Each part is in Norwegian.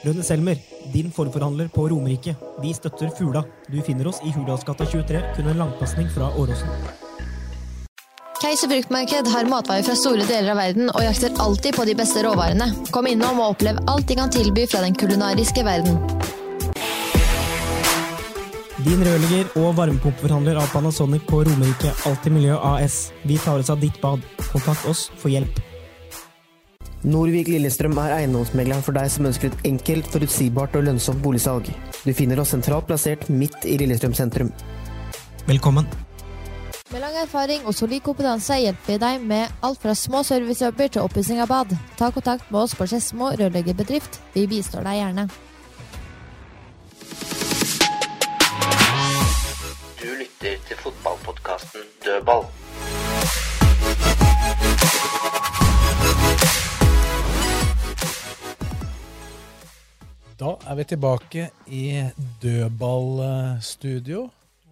Rønne Selmer, din forforhandler på Romerike. Vi støtter Fula. Du finner oss i Hurdalsgata 23, kun en langpasning fra Åråsen. Keiser fruktmarked har matvarer fra store deler av verden og jakter alltid på de beste råvarene. Kom innom og opplev alt de kan tilby fra den kulinariske verden. Din rørlegger og varmepumpeforhandler av Panasonic på Romerike Alltid Miljø AS. Vi tar oss av ditt bad. Kontakt oss for hjelp. Norvik Lillestrøm er eiendomsmegleren for deg som ønsker et enkelt, forutsigbart og lønnsomt boligsalg. Du finner oss sentralt plassert midt i Lillestrøm sentrum. Velkommen. Med lang erfaring og solid kompetanse hjelper vi deg med alt fra små servicejobber til oppussing av bad. Ta kontakt med oss på Skedsmo rørleggerbedrift. Vi bistår deg gjerne. Du lytter til fotballpodkasten Dødball. Da er vi tilbake i dødballstudio.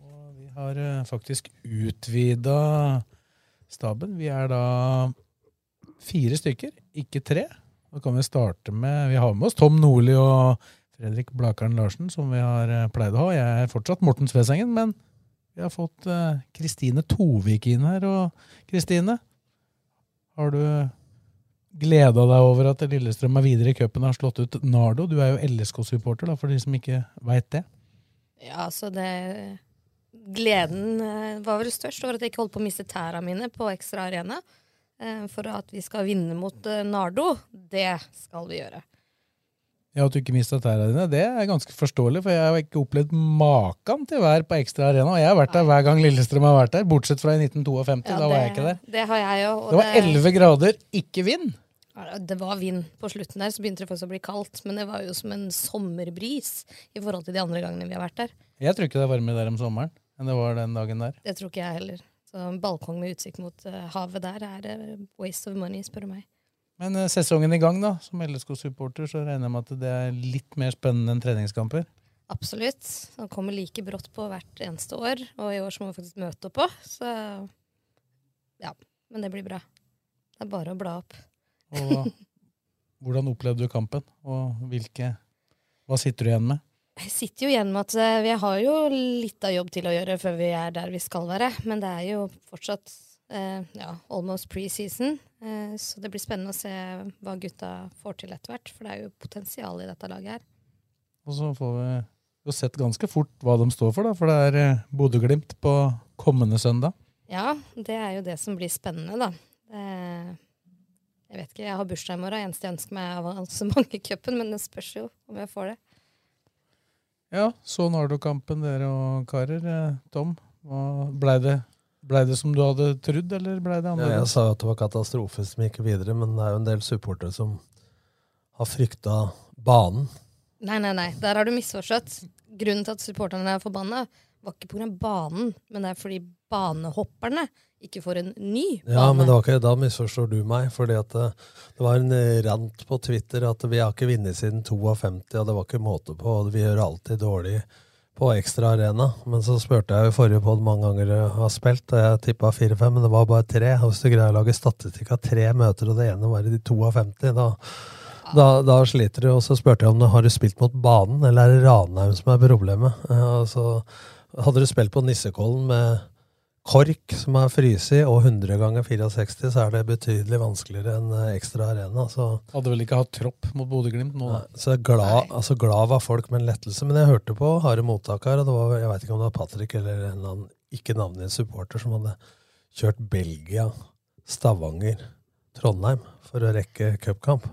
Og vi har eh, faktisk utvida staben. Vi er da fire stykker, ikke tre. Da kan vi starte med Vi har med oss Tom Nordli og Fredrik Blakaren Larsen, som vi har eh, pleid å ha. Jeg er fortsatt Morten Svesengen, men vi har fått eh, Kristine Tovik inn her. Og Kristine, har du gleda deg over at Lillestrøm er videre i cupen og har slått ut Nardo? Du er jo LSK-supporter, for de som ikke veit det. Ja, så det Gleden eh, var vel størst over at jeg ikke holdt på å miste tæra mine på Ekstra Arena. Eh, For at vi skal vinne mot eh, Nardo, det skal vi gjøre. Ja, At du ikke mista tæra dine, det er ganske forståelig, for jeg har ikke opplevd maken til vær på Ekstra Arena. Og jeg har vært der hver gang Lillestrøm har vært der, bortsett fra i 1952. Ja, da var jeg ikke der. Det har jeg jo. og Det var 11 grader, ikke vind! Det var vind på slutten der, så begynte det faktisk å bli kaldt. Men det var jo som en sommerbris i forhold til de andre gangene vi har vært der. Jeg tror ikke det er varmere der om sommeren enn det var den dagen der. Det tror ikke jeg heller. Så en balkong med utsikt mot eh, havet der er eh, waste of money, spør du meg. Men eh, sesongen i gang, da. Som LSK-supporter så regner jeg med at det er litt mer spennende enn treningskamper. Absolutt. Det kommer like brått på hvert eneste år, og i år så må vi faktisk møte opp på. Så ja, men det blir bra. Det er bare å bla opp. Og hvordan opplevde du kampen, og hvilke Hva sitter du igjen med? Jeg sitter jo igjen med at eh, vi har jo litt av jobb til å gjøre før vi er der vi skal være, men det er jo fortsatt eh, ja, almost preseason. Eh, så det blir spennende å se hva gutta får til etter hvert, for det er jo potensial i dette laget her. Og så får vi jo sett ganske fort hva de står for, da, for det er eh, Bodø-Glimt på kommende søndag. Ja, det er jo det som blir spennende, da. Eh, jeg vet ikke, jeg har bursdag i morgen. Eneste jeg ønsker meg, er avansement i cupen, men det spørs jo om jeg får det. Ja, så Nardo-kampen, dere og karer. Eh, Tom, blei det, ble det som du hadde trodd, eller blei det Ja, jeg sa jo at det var katastrofe som gikk videre, men det er jo en del supportere som har frykta banen. Nei, nei, nei. Der har du misforstått. Grunnen til at supporterne er forbanna, var ikke pga. banen, men det er fordi banehopperne ikke får en ny bane. Ja, men det var ikke, da misforstår du meg, fordi at det, det var en eh, rant på Twitter at vi har ikke vunnet siden 52, og det var ikke måte på, og vi gjør alltid dårlig på ekstra arena. Men så spurte jeg i forrige podd mange ganger jeg har spilt, og jeg tippa 4-5, men det var bare tre. Og hvis du greier å lage statistikk av tre møter, og det ene var i de 52, da, da, da sliter du. Og så spurte jeg om du har du spilt mot banen, eller er det Ranheim som er problemet? Eh, Altså, hadde du spilt på Nissekollen med kork som er fryst og 100 ganger 64, så er det betydelig vanskeligere enn eh, ekstra arena. Så, Hadde vel ikke hatt tropp mot Bodø-Glimt nå, da. så glad, altså glad var folk med en lettelse. Men jeg hørte på harde mottak her, og det var, jeg vet ikke om det var Patrick eller en eller annen ikke navngitt supporter som hadde kjørt Belgia, Stavanger, Trondheim for å rekke cupkamp.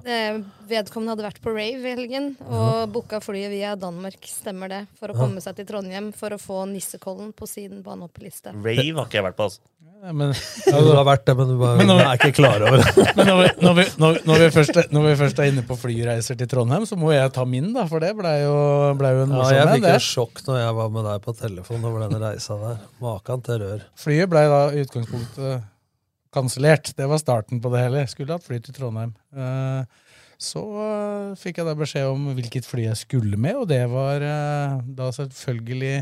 Vedkommende hadde vært på rave i helgen og booka flyet via Danmark, stemmer det, for å Ja. komme seg til Trondheim for å få Nissekollen på sin banehoppeliste. Rave har ikke jeg vært på, altså. Men, Du har vært det, men du bare, Men når er ikke klar over det. Men når vi, når, vi, når, når, vi først, er- når vi først er inne på flyreiser til Trondheim, så må jeg ta min, da, for det blei jo, ble jo en Ja, jeg fikk jo sjokk når jeg var med deg på telefon over den reisa der. Makan til rør. Flyet blei da i utgangspunktet kansellert. Det var starten på det hele. Skulle hatt fly til Trondheim. Eh, Så eh, fikk jeg da beskjed om hvilket fly jeg skulle med, og det var eh, da selvfølgelig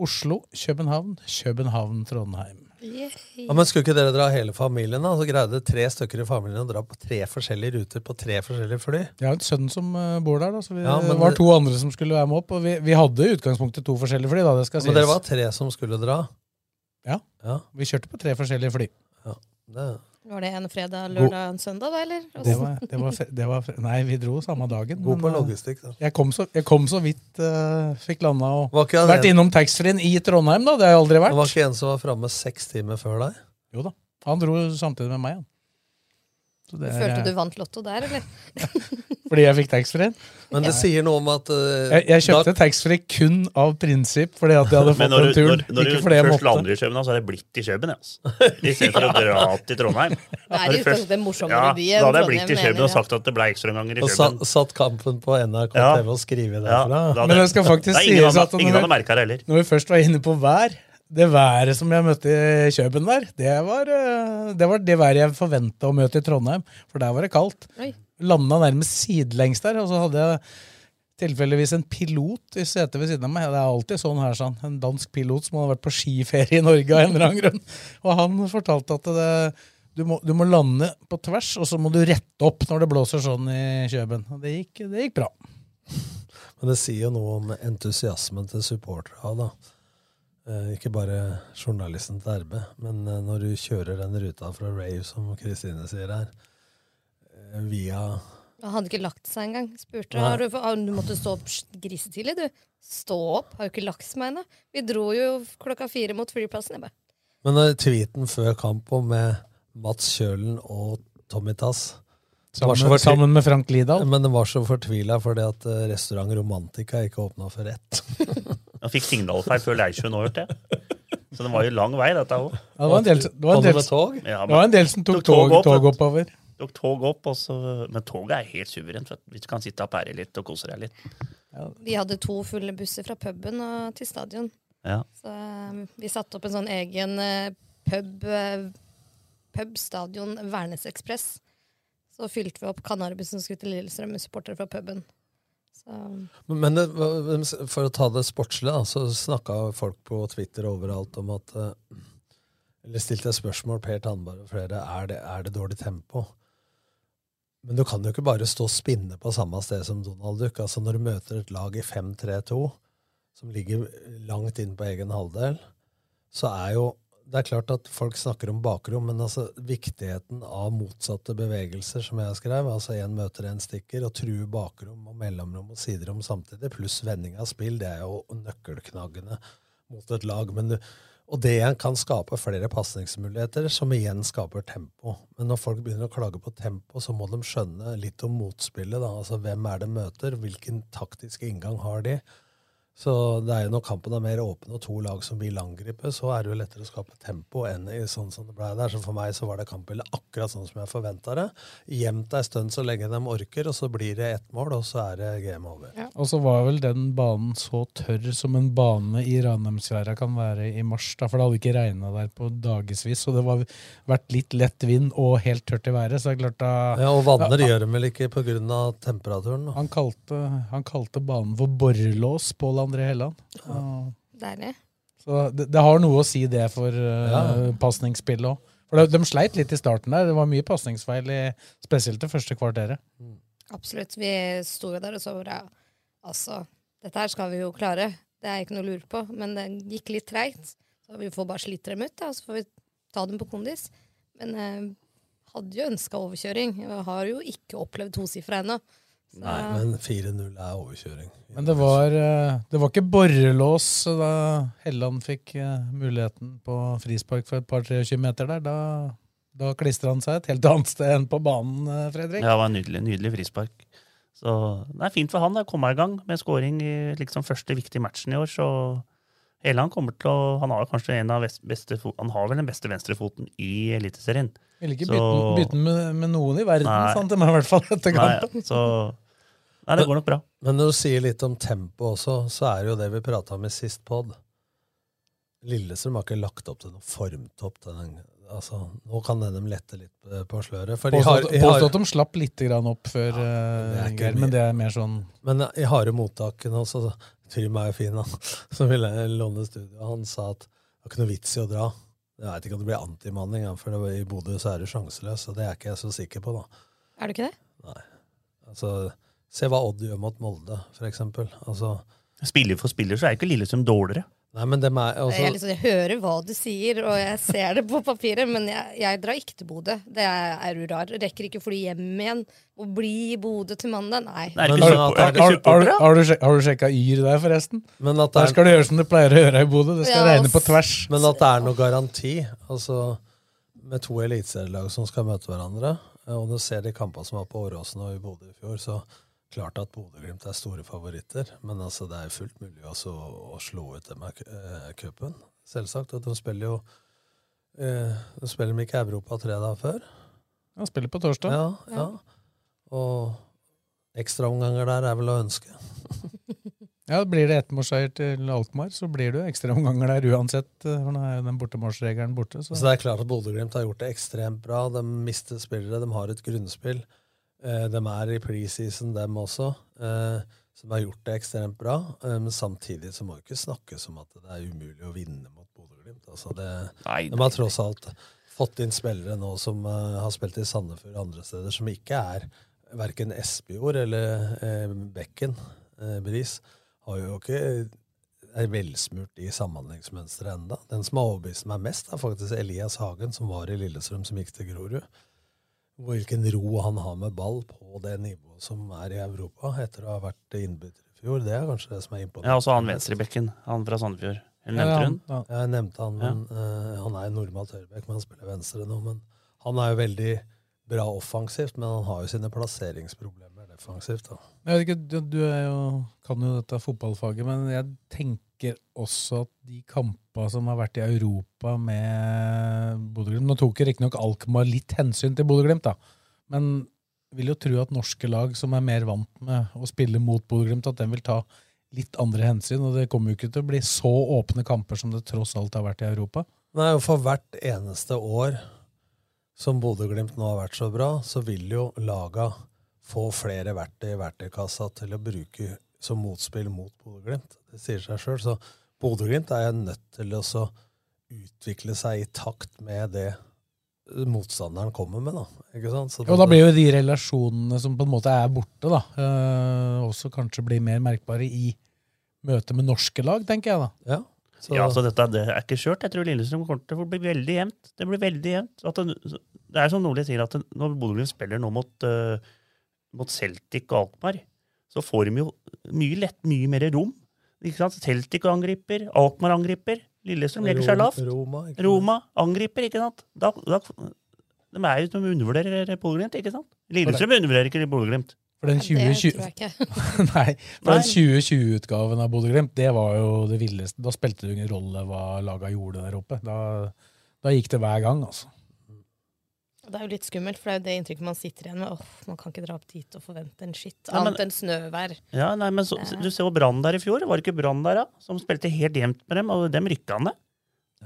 Oslo, København, København, Trondheim. Ja, men Skulle ikke dere dra hele familien? da? Så greide tre stykker i familien å dra på tre forskjellige ruter på tre forskjellige fly? Jeg har en sønn som bor der, da, så vi, Ja, men var to andre som skulle være med opp. Og vi, vi hadde i utgangspunktet to forskjellige fly. da, det skal sies. Men dere var tre som skulle dra? Ja. Ja. Vi kjørte på tre forskjellige fly. Det. Var det en fredag, lørdag, en søndag, da, eller? Det var, det var, det var, nei, vi dro samme dagen. God på eh, logistikk, da. Jeg kom så, jeg kom så vidt uh, fikk landa og vært en- innom taxfree-en i Trondheim, da. Det har jeg aldri vært. Det var ikke en som var framme seks timer før deg? Jo da. Han dro samtidig med meg, han. Så det Følte eh, du vant Lotto der, eller? Fordi jeg fikk taxfree-en? Men det sier noe om at uh, Jeg, jeg kjøpte taxfree kun av prinsipp fordi at jeg hadde fått når, den turen. når, når ikke du fordi jeg først lander i København, så er det blitt i København. Altså. I stedet for å dra til Trondheim. Det er jo du først- utgangspunktet morsommere ja, byen. Da hadde jeg blitt i København og sagt at det ble ekstraomganger i Og satt kampen på NRK Ja. TV og skrevet derfra. Ja, det, Men det skal faktisk sies at. Når vi først var inne på vær Det været som jeg møtte i Kjøben der, det var eh, det, var det været jeg forventa å møte i Trondheim. For der var det kaldt. Oi. Landa nærmest sidelengs der, og så hadde jeg tilfeldigvis en pilot i setet ved siden av meg. Det er alltid sånn her, sånn. En dansk pilot som hadde vært på skiferie i Norge av en eller annen grunn. Og han fortalte at det, du, må, du må lande på tvers, og så må du rette opp når det blåser sånn i Kjøben. Og det gikk, det gikk bra. Men det sier jo noe om entusiasmen til supportere. Eh, ikke bare journalisten til RB, men eh, når du kjører den ruta fra Rave, som Kristine sier her, eh, via Han hadde ikke lagt seg engang. Spurte har du, har, du måtte stå opp grisetidlig, du. Stå opp, har jo ikke lagt meg ennå. Vi dro jo klokka fire mot flyplassen. Jeg bare, Men tweeten før kamp med Mats Kjølen og Tommy Tass Sammen- var sammen med Frank Lidahl. Men den var så fortvila fordi at restaurant Romantica ikke åpna for ett. Han fikk signalfeil før Leirsjøen òg, hørte jeg. Så det var jo lang vei, dette òg. Ja, det var en del, det var en del, det var en del som tok tog, tog oppover. Tok tog opp, og så, men toget er helt suverent. du. Hvis du kan sitte og pære litt og kose deg litt. vi hadde to fulle busser fra puben og til stadion. Ja. Så eh, vi satte opp en sånn egen eh, pub, pubstadion pub stadion Værnes Ekspress. Så fylte vi opp Kanaribussen som skulle til Lillestrøm med supportere fra puben. Så Men, var- for å ta det sportslige, så snakka folk på Twitter overalt om at eh, Eller stilte spørsmål, Per Tandberg og flere, er det, er det dårlig tempo? Men du kan jo ikke bare stå og spinne på samme sted som Donald Duck. Altså Når du møter et lag i 5-3-2, som ligger langt inn på egen halvdel, så er jo det er klart at folk snakker om bakrom, men altså viktigheten av motsatte bevegelser, som jeg skrev, altså én møter én stikker, og true bakrom og mellomrom og siderom samtidig, pluss vending av spill, det er jo nøkkelknaggene mot et lag. Du, og det igjen kan skape flere pasningsmuligheter, som igjen skaper tempo. Men når folk begynner å klage på tempo, så må de skjønne litt om motspillet. da, altså Hvem er det møter? Hvilken taktisk inngang har de? Så det er jo når kampen er mer åpen og to lag som vil angripe, så er det jo lettere å skape tempo enn i sånn som det ble der. Så for meg så var det kampbildet akkurat sånn som jeg forventa det. Gjemt ei stund så lenge de orker, og så blir det ett mål, og så er det game over. Og så var vel den banen så tørr som en bane i Ranheimsfjæra kan være i mars. Da, for det hadde ikke regna der på dagevis, og det var vært litt lett vind og helt tørt i været. Så det er klart da Ja, Og vanner Ja, gjør de vel ikke pga. temperaturen? da. han, kalte, han kalte banen for borrelås, på Pål André Helland. Og- deilig. Så det, det har noe å si det for uh, Ja. pasningsspillet òg. For de, de sleit litt i starten der. Det var mye pasningsfeil, spesielt det første kvarteret. Absolutt. Vi sto jo der og så bare Altså, dette her skal vi jo klare. Det er ikke noe å lure på. Men det gikk litt treigt. Så vi får bare slite dem ut, da, så får vi ta dem på kondis. Men eh, hadde jo ønska overkjøring. Jeg har jo ikke opplevd tosifra ennå. Så- Nei, men 4-0 er overkjøring. Men det var, eh, det var ikke borrelås da Helland fikk eh, muligheten på frispark for et par-23 meter der. Da, da klistra han seg et helt annet sted enn på banen, eh, Fredrik. Ja, det var en nydelig, nydelig frispark. Så det er fint for han å komme i gang med scoring i liksom første viktige matchen i år. Så Helland kommer til å Han har kanskje en av beste Han har vel den beste venstrefoten i Eliteserien. Vil ikke Så- bytte, den med, med noen i verden, Nei. sant? Men i hvert fall etter Nei, så Nei, det går nok bra. Men når du sier litt om tempo også, så er det jo det vi prata om i sist pod. Lillestrøm har ikke lagt opp til noe formtopp. til Den, altså, nå kan de lette litt på- på sløret. For de har, Påstått de har- påstått de slapp litt grann opp før, det er eh, men det er mer sånn Men i harde mottakene også, så Trym er jo fin, han, som ville låne studio. Han sa at det var ikke noe vits i å dra. Jeg veit ikke om det blir antimanning, for i Bodø så er du sjanseløs. Og det er ikke jeg så sikker på, da. Er du ikke det? Altså, se hva Odd gjør mot Molde, for eksempel. Altså, Spiller for spiller så er ikke Lillestrøm dårligere. Nei, men dem er også... jeg, liksom, jeg hører hva du sier, og jeg ser det på papiret, men jeg, jeg drar ikke til Bodø. Det er, urar. jo rar. Rekker ikke å fly hjem igjen og bli i Bodø til mandag. Nei. Har, har, har, har, har, du har du sjekka Yr der, forresten? Men at det Der er- skal du gjøre som du pleier å gjøre i Bodø. Det skal Ja, regne på tvers. Men at det er noe garanti, altså med to eliteserielag som skal møte hverandre, og du ser de kampene som var på Åråsen og i Bodø i fjor, så klart at Bodø-Glimt er store favoritter, men altså det er fullt mulig også å slå ut dem av eh, cupen. Selvsagt. Og de spiller jo eh, De spiller de ikke Europa tre dager før. Ja, spiller på torsdag. Ja, ja. Og ekstraomganger der er vel å ønske. Ja, Blir det ettmålsseier til Alkmaar, så blir det ekstraomganger der uansett. eh, For nå er jo den bortemålsregelen borte. Så. Så det er klart at Bodø-Glimt har gjort det ekstremt bra. De mister spillere, de har et grunnspill. Eh, De er i preseason, dem også, eh, som har gjort det ekstremt bra. Eh, Men samtidig så må det ikke snakkes om at det er umulig å vinne mot Bodø-Glimt. Altså det- Nei, de har tross alt fått inn spillere nå som har spilt i Sandefjord og andre steder, som ikke er verken Espejord eller Bekken. Bris har jo ikke er velsmurt i samhandlingsmønsteret enda. Den som har overbevist meg mest, er faktisk Elias Hagen, som var i Lillestrøm, som gikk til Grorud. Hvilken ro han har med ball på det nivået som er i Europa, etter å ha vært innbytter i fjor. Det er kanskje det som er imponerende. Ja, også han venstrebekken. Han fra Sandefjord. Eller Ja, nevnte han- hun? ja. Jeg nevnte han, men uh, han er normalt høyrebekk, men han spiller venstre nå. Men han er jo veldig bra offensivt, men han har jo sine plasseringsproblemer defensivt. da. Jeg vet ikke, du, jo, kan jo dette fotballfaget, men jeg tenker også at de kampene som har vært i Europa med Bodø-Glimt Nå tok riktignok Alkmaar litt hensyn til Bodø-Glimt, men vil jo tro at norske lag som er mer vant med å spille mot Bodø-Glimt, at den vil ta litt andre hensyn. Og det kommer jo ikke til å bli så åpne kamper som det tross alt har vært i Europa. Nei, og For hvert eneste år som Bodø-Glimt nå har vært så bra, så vil jo laga få flere verktøy i verktøykassa til å bruke som motspill mot Bodø-Glimt. Det sier seg sjøl. Så Bodø-Glimt er nødt til å så utvikle seg i takt med det motstanderen kommer med. da. Ikke sant? Så Og da blir jo de relasjonene som på en måte er borte, da, øh, også kanskje blir mer merkbare i møte med norske lag, tenker jeg da. Ja, Ja, altså dette det er ikke kjørt. Jeg tror Lillestrøm kommer til å bli veldig jevnt. Det blir veldig jevnt. At det, det er som Nordli sier, at det, når Bodø-Glimt spiller nå mot, eh, mot Celtic og Alkmaar, så får de jo mye lett mye mer rom. Ikke sant? Celtic angriper, Alkmaar angriper. Lillestrøm legger seg lavt. Roma, Roma angriper, ikke sant? Da, da, de er jo som undervurderer Bodø-Glimt, ikke sant? Lillestrøm undervurderer ikke Bodø-Glimt. For den Ja, det 2020 tror jeg for den 2020-utgaven av Bodø-Glimt, det var jo det villeste. Da spilte det ingen rolle hva laga gjorde der oppe. Da, da gikk det hver gang, altså. Det er jo litt skummelt, for det er jo det inntrykket man sitter igjen med. Åh, man kan ikke dra opp dit og forvente en skitt. Ja, Annet enn snøvær. Ja, nei, men så, Du ser jo Brann der i fjor. Var det ikke Brann der, da? Som spilte helt jevnt med dem, og dem rykka ned.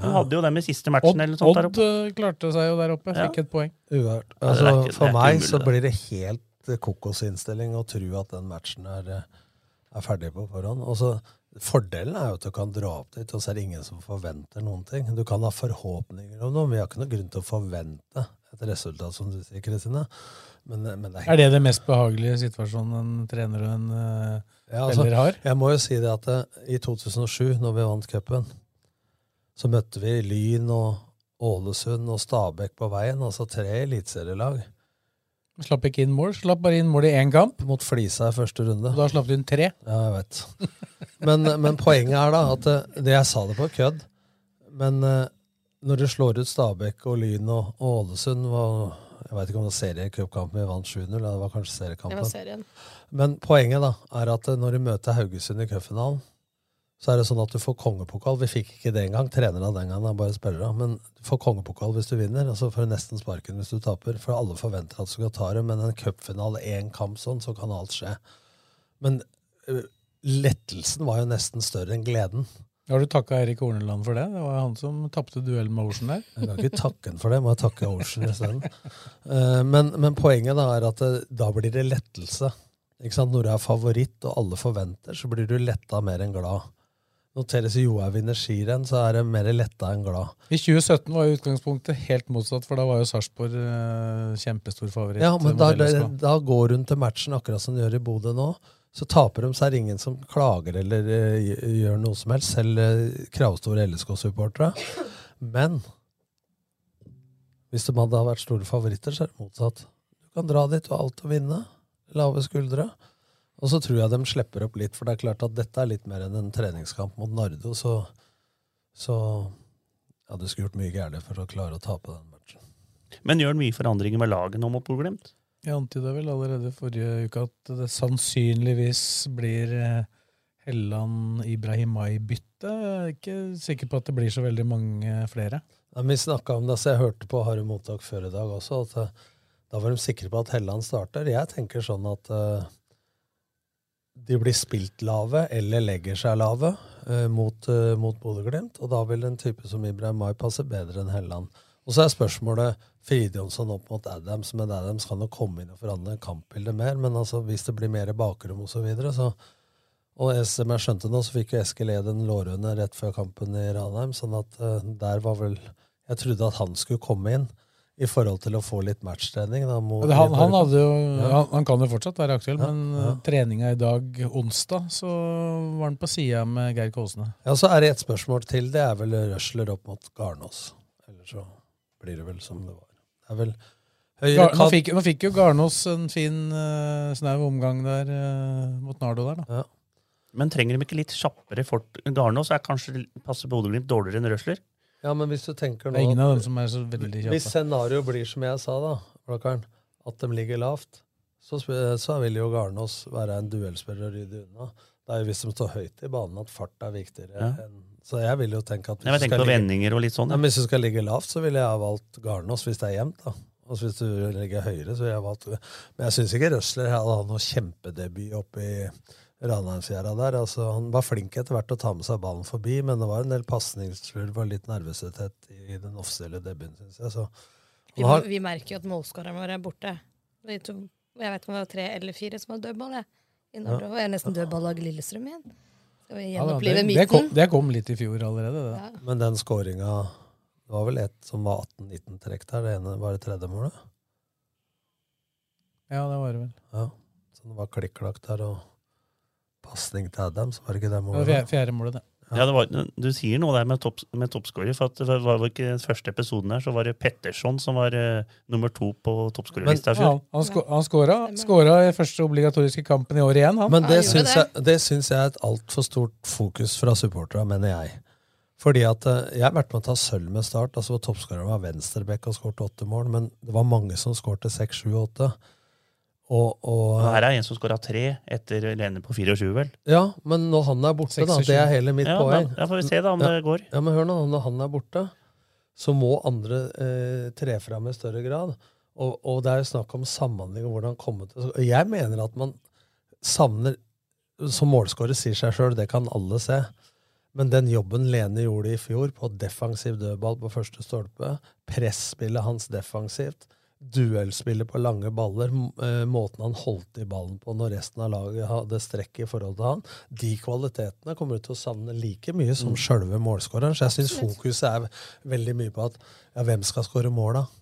De Ja. hadde jo dem i siste matchen Odd, eller noe sånt der oppe. Odd klarte seg jo der oppe, Ja. fikk et poeng. Uhørt. Altså, er ikke- for meg mulig, så det. blir det helt eh, kokosinnstilling å tro at den matchen er, eh, er ferdig på forhånd. Og så Fordelen er jo at du kan dra opp dit, og så er det ingen som forventer noen ting. Du kan ha forhåpninger om noe, men vi har ikke noen grunn til å forvente et resultat, som du sier, Kristine. Men, eh, men det er Er det det mest behagelige situasjonen en trener og en uh, Ja, altså, har? Jeg må jo si det at eh, i 2007, når vi vant cupen, så møtte vi Lyn og Ålesund og Stabæk på veien, altså tre eliteserielag. Slapp ikke inn mål, slapp bare inn mål i én kamp. Mot Flisa i første runde. Da slapp du inn tre. Ja, jeg vet. Men, men poenget er da at eh, det jeg sa det på kødd, men eh, når du slår ut Stabæk og Lyn og, og Ålesund var, Jeg vet ikke om det var seriecupkampen vi vant 7-0, det var kanskje seriekampen. Det var serien. Men poenget da er at eh, når du møter Haugesund i cupfinalen, så er det sånn at du får kongepokal. Vi fikk ikke det engang. Trenerne den gangen er bare spillere. Men du får kongepokal hvis du vinner, og så får du nesten sparken hvis du taper. For alle forventer at du skal ta det, men en cupfinale, én kamp sånn, så kan alt skje. Men øh, lettelsen var jo nesten større enn gleden. Har du takka Erik Horneland for det? Det var han som tapte duellen med Ocean der. Jeg kan ikke takke han for det, må jeg takke Ocean isteden. Uh, men, men poenget da er at det, da blir det lettelse. Når du er favoritt og alle forventer, så blir du letta mer enn glad. Når Therese Johaug vinner skirenn, så er det mer letta enn glad. I 2017 var jo utgangspunktet helt motsatt, for da var jo Sarpsborg eh, kjempestor favoritt. Ja, men da, da, da går hun til matchen akkurat som hun gjør i Bodø nå. Så taper de, så er det ingen som klager eller uh, gjør noe som helst. Selv uh, kravstore LSK-supportere. Men hvis de hadde vært store favoritter, så er det motsatt. Du kan dra dit du har alt å vinne. Lave skuldre. Og så tror jeg de slipper opp litt, for det er klart at dette er litt mer enn en treningskamp mot Nardo. Så, så ja, du skulle gjort mye gærent for å klare å tape den matchen. Men gjør han mye forandringer med laget nå mot Bodø-Glimt? Jeg antyda vel allerede forrige uke at det sannsynligvis blir eh, Helland Ibrahimai-bytte. Ikke sikker på at det blir så veldig mange flere. Ja, vi snakka om det, så jeg hørte på Harry Mottak før i dag også, at eh, da var de sikre på at Helland starter. Jeg tenker sånn at uh, de blir spilt lave eller legger seg lave uh, mot, uh, mot Bodø-Glimt. Og da vil en type som Ibrahim Mai passe bedre enn Helland. Og så er spørsmålet Fridjonsson opp mot Adams, men Adams kan jo komme inn og forandre kampbildet mer. Men altså, hvis det blir mer bakrom osv., så, videre, så Og som jeg skjønte nå, så fikk jo Eskil Eden lårhøne rett før kampen i Ranheim, sånn at uh, der var vel Jeg trodde at han skulle komme inn i forhold til å få litt matchtrening. Da, må, han, han, hadde jo, ja. han, han, kan jo fortsatt være aktuell, ja, men ja. treninga i dag, onsdag, så var han på sida med Geir Kåsene. Ja, Så er det et spørsmål til. Det er vel røsler opp mot Garnås. Eller så blir det vel som det var. Det er vel Gar, nå, fikk, nå, fikk, jo Garnås en fin uh, snau omgang der uh, mot Nardo der, da. Men trenger de ikke litt kjappere fort? Garnås er kanskje passer Bodø-Glimt dårligere enn Røsler? Ja, men hvis du tenker nå Det er ingen av dem som er så veldig kjappe. Hvis scenarioet blir som jeg sa, da, Blakkaren, at de ligger lavt, så, så vil jo Garnås være en duellspiller og rydde unna. Det er jo hvis de står høyt i banen, at fart er viktigere. Ja. enn så jeg vil jo tenke at hvis, jeg tenker på vendinger og litt sånn, ja. hvis du skal ligge lavt, så ville jeg ha valgt Garnås hvis det er jevnt. da. Og hvis du ligger høyere, så ville jeg valgt Men jeg syns ikke Røsler hadde hatt noe kjempedebut oppe i Ranheimsgjerde der. Altså, han var flink etter hvert til å ta med seg ballen forbi, men det var en del pasningsslurv og litt nervøsitet i den offisielle debuten, syns jeg. Så, vi, har... vi, merker jo at målskåreren vår er borte. jeg vet ikke om det var tre eller fire som hadde dødball. Jeg. Ja. jeg er nesten dødballag Lillestrøm igjen. Ja, myten? Det kom, det kom, litt i fjor allerede. Det. Ja. Men den skåringa Det var vel et som var 18-19 trekk der. Det ene var det tredje målet? Ja, det var det vel. Ja, Så det var klikk-klakk der. og pasning til Adams, var det ikke det målet? Det var fjerde målet, det. Ja, det var, Du sier noe der med, topp, med toppskårer. for det var ikke den første episoden her, så var det Petterson som var uh, nummer to på toppskårerlista. Ja, han, sko han skåra, skåra i første obligatoriske kampen i år igjen. Han. Men det syns, jeg, det syns jeg er et altfor stort fokus fra supporterne, mener jeg. Fordi at uh, Jeg har vært med å ta sølv med Start. altså Toppskåreren var venstrebekk og skåret åtte mål, men det var mange som skårte seks, sju, åtte. Og, og, her er en som skåra tre etter Lene på 24, vel? Ja, men når han er borte, da, det er hele mitt ja, poeng. Da, får vi se da om ja, det går. Ja, men hør nå, Når han er borte, så må andre eh, tre fram i større grad. Og, og det er jo snakk om samhandling og hvordan komme til Jeg mener at man savner Som målskårer sier seg sjøl, det kan alle se. Men den jobben Lene gjorde i fjor, på defensiv dødball på første stolpe, presspillet hans defensivt duellspillet på lange baller, eh, måten han holdt i ballen på når resten av laget hadde strekk i forhold til han, de kvalitetene kommer du til å savne like mye som mm. sjølve målskåreren. Så jeg syns fokuset er veldig mye på at ja, hvem skal skåre mål, da?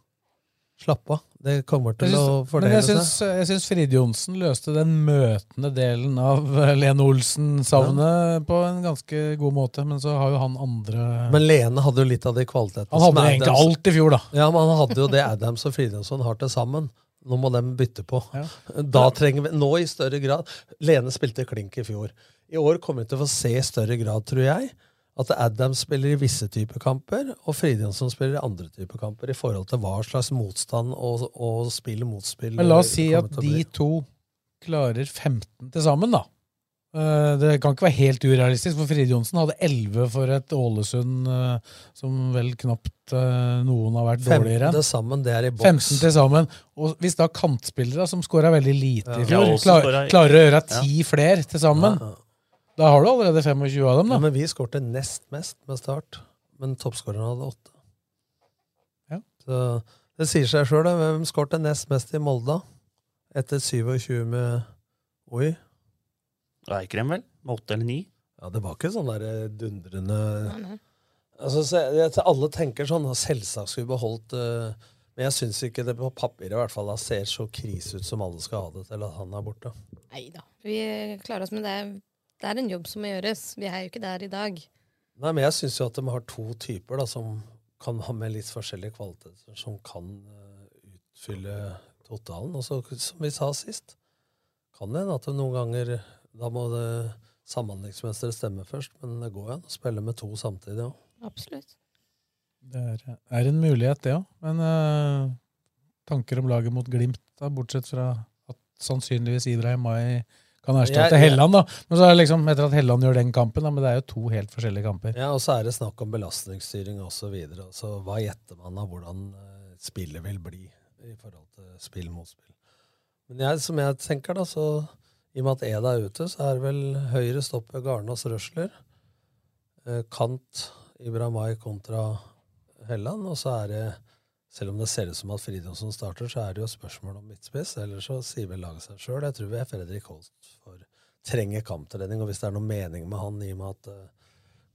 Slapp av. Det kommer til synes, å fordele seg. Men Jeg syns Frid Johnsen løste den møtende delen av Lene Olsen-savnet ja. på en ganske god måte. Men så har jo han andre Men Lene hadde jo litt av de kvalitetene. Han hadde egentlig Adams, alt i fjor, da. Ja, men han hadde jo det Adams og Frid Johnsen har til sammen. Nå må de bytte på. Ja. Da trenger vi, Nå i større grad Lene spilte klink i fjor. I år kommer vi til å få se i større grad, tror jeg at Adams spiller i visse typer kamper, og Fridjonsson spiller i andre typer kamper, i forhold til hva slags motstand og, og spill motspill Men la oss si at de to klarer 15 til sammen, da. Eh, Det kan ikke være helt urealistisk, for Fride Johnsen hadde 11 for et Ålesund eh, som vel knapt eh, noen har vært dårligere enn. til sammen, det er i boks. 15 til sammen. Og hvis da kantspillere, som skåra veldig lite i fjor, Ja, også klarer å gjøre Ja. ti flere til sammen, da har du allerede 25 av dem, da. Ja, men vi skårte nest mest med Start, men toppskåreren hadde åtte. Ja. Så det sier seg sjøl, da. Hvem skårte nest mest i Molde? Etter 27 med Oi. Eikrem, vel? Med åtte eller ni? Ja, det var ikke sånn der dundrende Altså, så jeg, Alle tenker sånn Selvsagt skulle vi beholdt uh, Men jeg syns ikke det på papiret i hvert fall da ser så krise ut som alle skal ha det til at han er borte. Nei da. Vi klarer oss, med det det er en jobb som må gjøres. Vi er jo ikke der i dag. Nei, men jeg syns jo at de har to typer da, som kan ha med litt forskjellige kvaliteter, som kan eh, utfylle totalen. Og så, som vi sa sist, kan det hende at det noen ganger Da må det samhandlingsmestere stemme først, men det går jo an å spille med to samtidig òg. Absolutt. Det er, er en mulighet, det òg. Men uh, tanker om laget mot Glimt, da, bortsett fra at sannsynligvis Ibrahim Mai kan erstatte Jeg- Helland, da. Men så er det liksom, etter at Helland gjør den kampen, da, men det er jo to helt forskjellige kamper. Ja, og så er det snakk om belastningsstyring osv. Så hva gjetter man av hvordan eh, spillet vil bli i forhold til spill mot spill? Men jeg, som jeg tenker, da, så i og med at Eda er ute, så er det vel høyre stopper Garnås Røsler. Eh, kant Ibramai kontra Helland. Og så er det, selv om det ser ut som at Fridtjonsson starter, så er det jo spørsmål om midtspiss. Eller så sier vel laget seg sjøl. Jeg tror vi er Fredrik Holst for trenger kamptrening. Og hvis det er noe mening med han i og med at eh,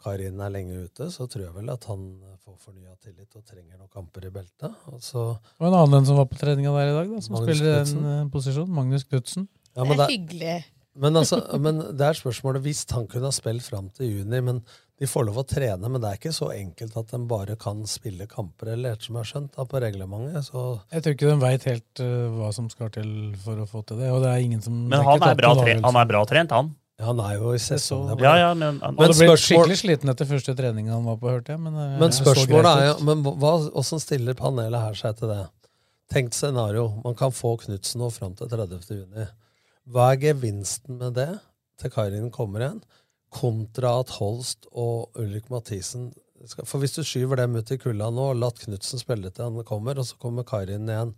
Karin er lenge ute, så tror jeg vel at han får fornya tillit og trenger noen kamper i beltet. Og så Og en annen som var på treninga der i dag, da, som Magnus spiller Knudsen. en eh, posisjon. Magnus Knutsen. Ja, det er hyggelig. Men, altså, men det er spørsmålet hvis han kunne ha spilt fram til juni. men De får lov å trene, men det er ikke så enkelt at de bare kan spille kamper, eller ettersom jeg har skjønt da, på reglementet. Så Jeg tror ikke de veit helt uh, hva som skal til for å få til det. Og det er ingen som Men han er, bra tre, han er bra trent, han. Ja, han er jo i sesong. så- Ja, ja, men, Han ble blitt skikkelig sliten etter første trening han var på, hørte jeg. Men, eh, Men spørsmålet er jo men hva, hvordan stiller panelet her seg til det? Tenkt scenario. Man kan få Knutsen nå fram til 30. juni. Hva er gevinsten med det til Kairin kommer igjen, kontra at Holst og Ulrik Mathisen skal, For hvis du skyver dem ut i kulda nå og latt Knutsen spille til han kommer, og så kommer Karin igjen,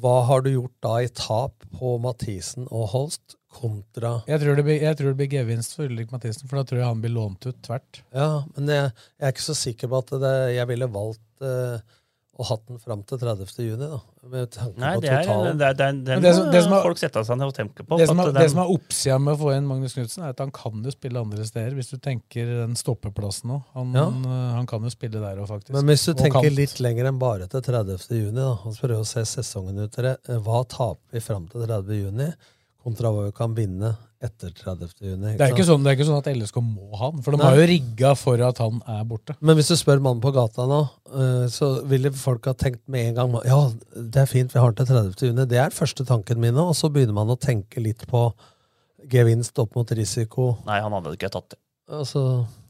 hva har du gjort da i tap på Mathisen og Holst kontra Jeg tror, det blir, jeg tror det blir gevinst for Ulrik Mathisen, for da tror jeg han blir lånt ut tvert. Ja, men jeg, jeg er ikke så sikker på at det, jeg ville valgt eh, å hatt den fram til 30. juni, da. Med tanke Nei, på det er, totalen. det er, det er, det det som- det som er- folk sette seg ned og tenke på. Det som, at er, den- det som er oppsida med å få inn Magnus Knutsen, er at han kan jo spille andre steder. Hvis du tenker den stoppeplassen òg. Han, Ja. han kan jo spille der òg, faktisk. Men hvis du Og tenker kant. litt lenger enn bare til 30. juni, da, og prøver å se sesongen ut til det, hva taper vi fram til 30. juni, kontra hva vi kan vinne etter 30. juni? Det er, ikke sånn, det er ikke sånn at LSK må ha han, for de Nei. har jo rigga for at han er borte. Men hvis du spør mannen på gata nå, eh, så ville folk ha tenkt med en gang Ja, det er fint, vi har han til 30. juni. Det er første tanken min nå, og så begynner man å tenke litt på gevinst opp mot risiko. Nei, han hadde ikke tatt det. Altså,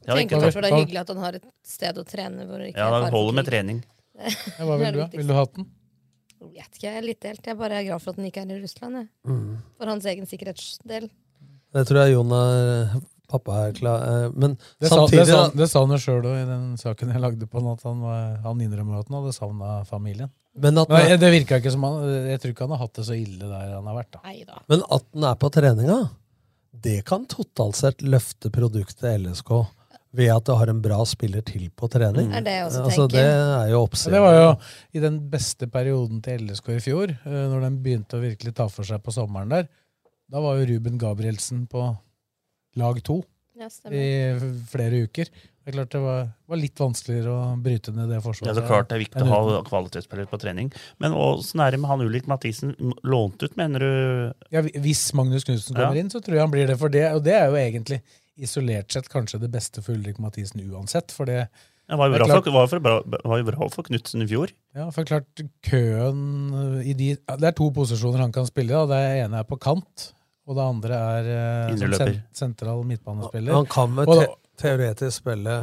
Tenker ikke kanskje det er hyggelig at han har et sted å trene hvor ikke Ja, han det holder med trening. Ja, hva vil du ha? Vil du ha den? Jeg vet ikke, jeg er litt delt. Jeg bare er glad for at den ikke er i Russland. Jeg. Mm. For hans egen sikkerhetsdel. Det tror jeg Jon er Pappa er klar eh, Men Det sa, samtidig sa, det sa han jo sjøl i den saken jeg lagde på han, at han, han innrømmer at han hadde savna familien. Men at- men det virka ikke som han Jeg tror ikke han har hatt det så ille der han har vært. da. Men at han er på treninga, det kan totalt sett løfte produktet LSK ved at du har en bra spiller til på trening. Er det altså, det er jo oppsiden. det var jo i den beste perioden til LSK i fjor, eh, når den begynte å virkelig ta for seg på sommeren der. Da var jo Ruben Gabrielsen på lag to Ja, i flere uker. Det er klart det var, var litt vanskeligere å bryte ned det forsvaret. Ja, det er klart det er viktig å ha kvalitetsspillere på trening. Men åssen er det med han Ulrik Mathisen? Lånt ut, mener du? Ja, hvis Magnus Knutsen Ja. kommer inn, så tror jeg han blir det. For det, og det er jo egentlig isolert sett kanskje det beste for Ulrik Mathisen uansett. For det, Det var jo bra, klart- for, var for bra, var jo bra for Knutsen i fjor. Ja, for klart køen i de, Det er to posisjoner han kan spille. Da. Det ene er på kant, og det andre er eh, som sen, sentral midtbanespiller. Han kan vel te teoretisk spille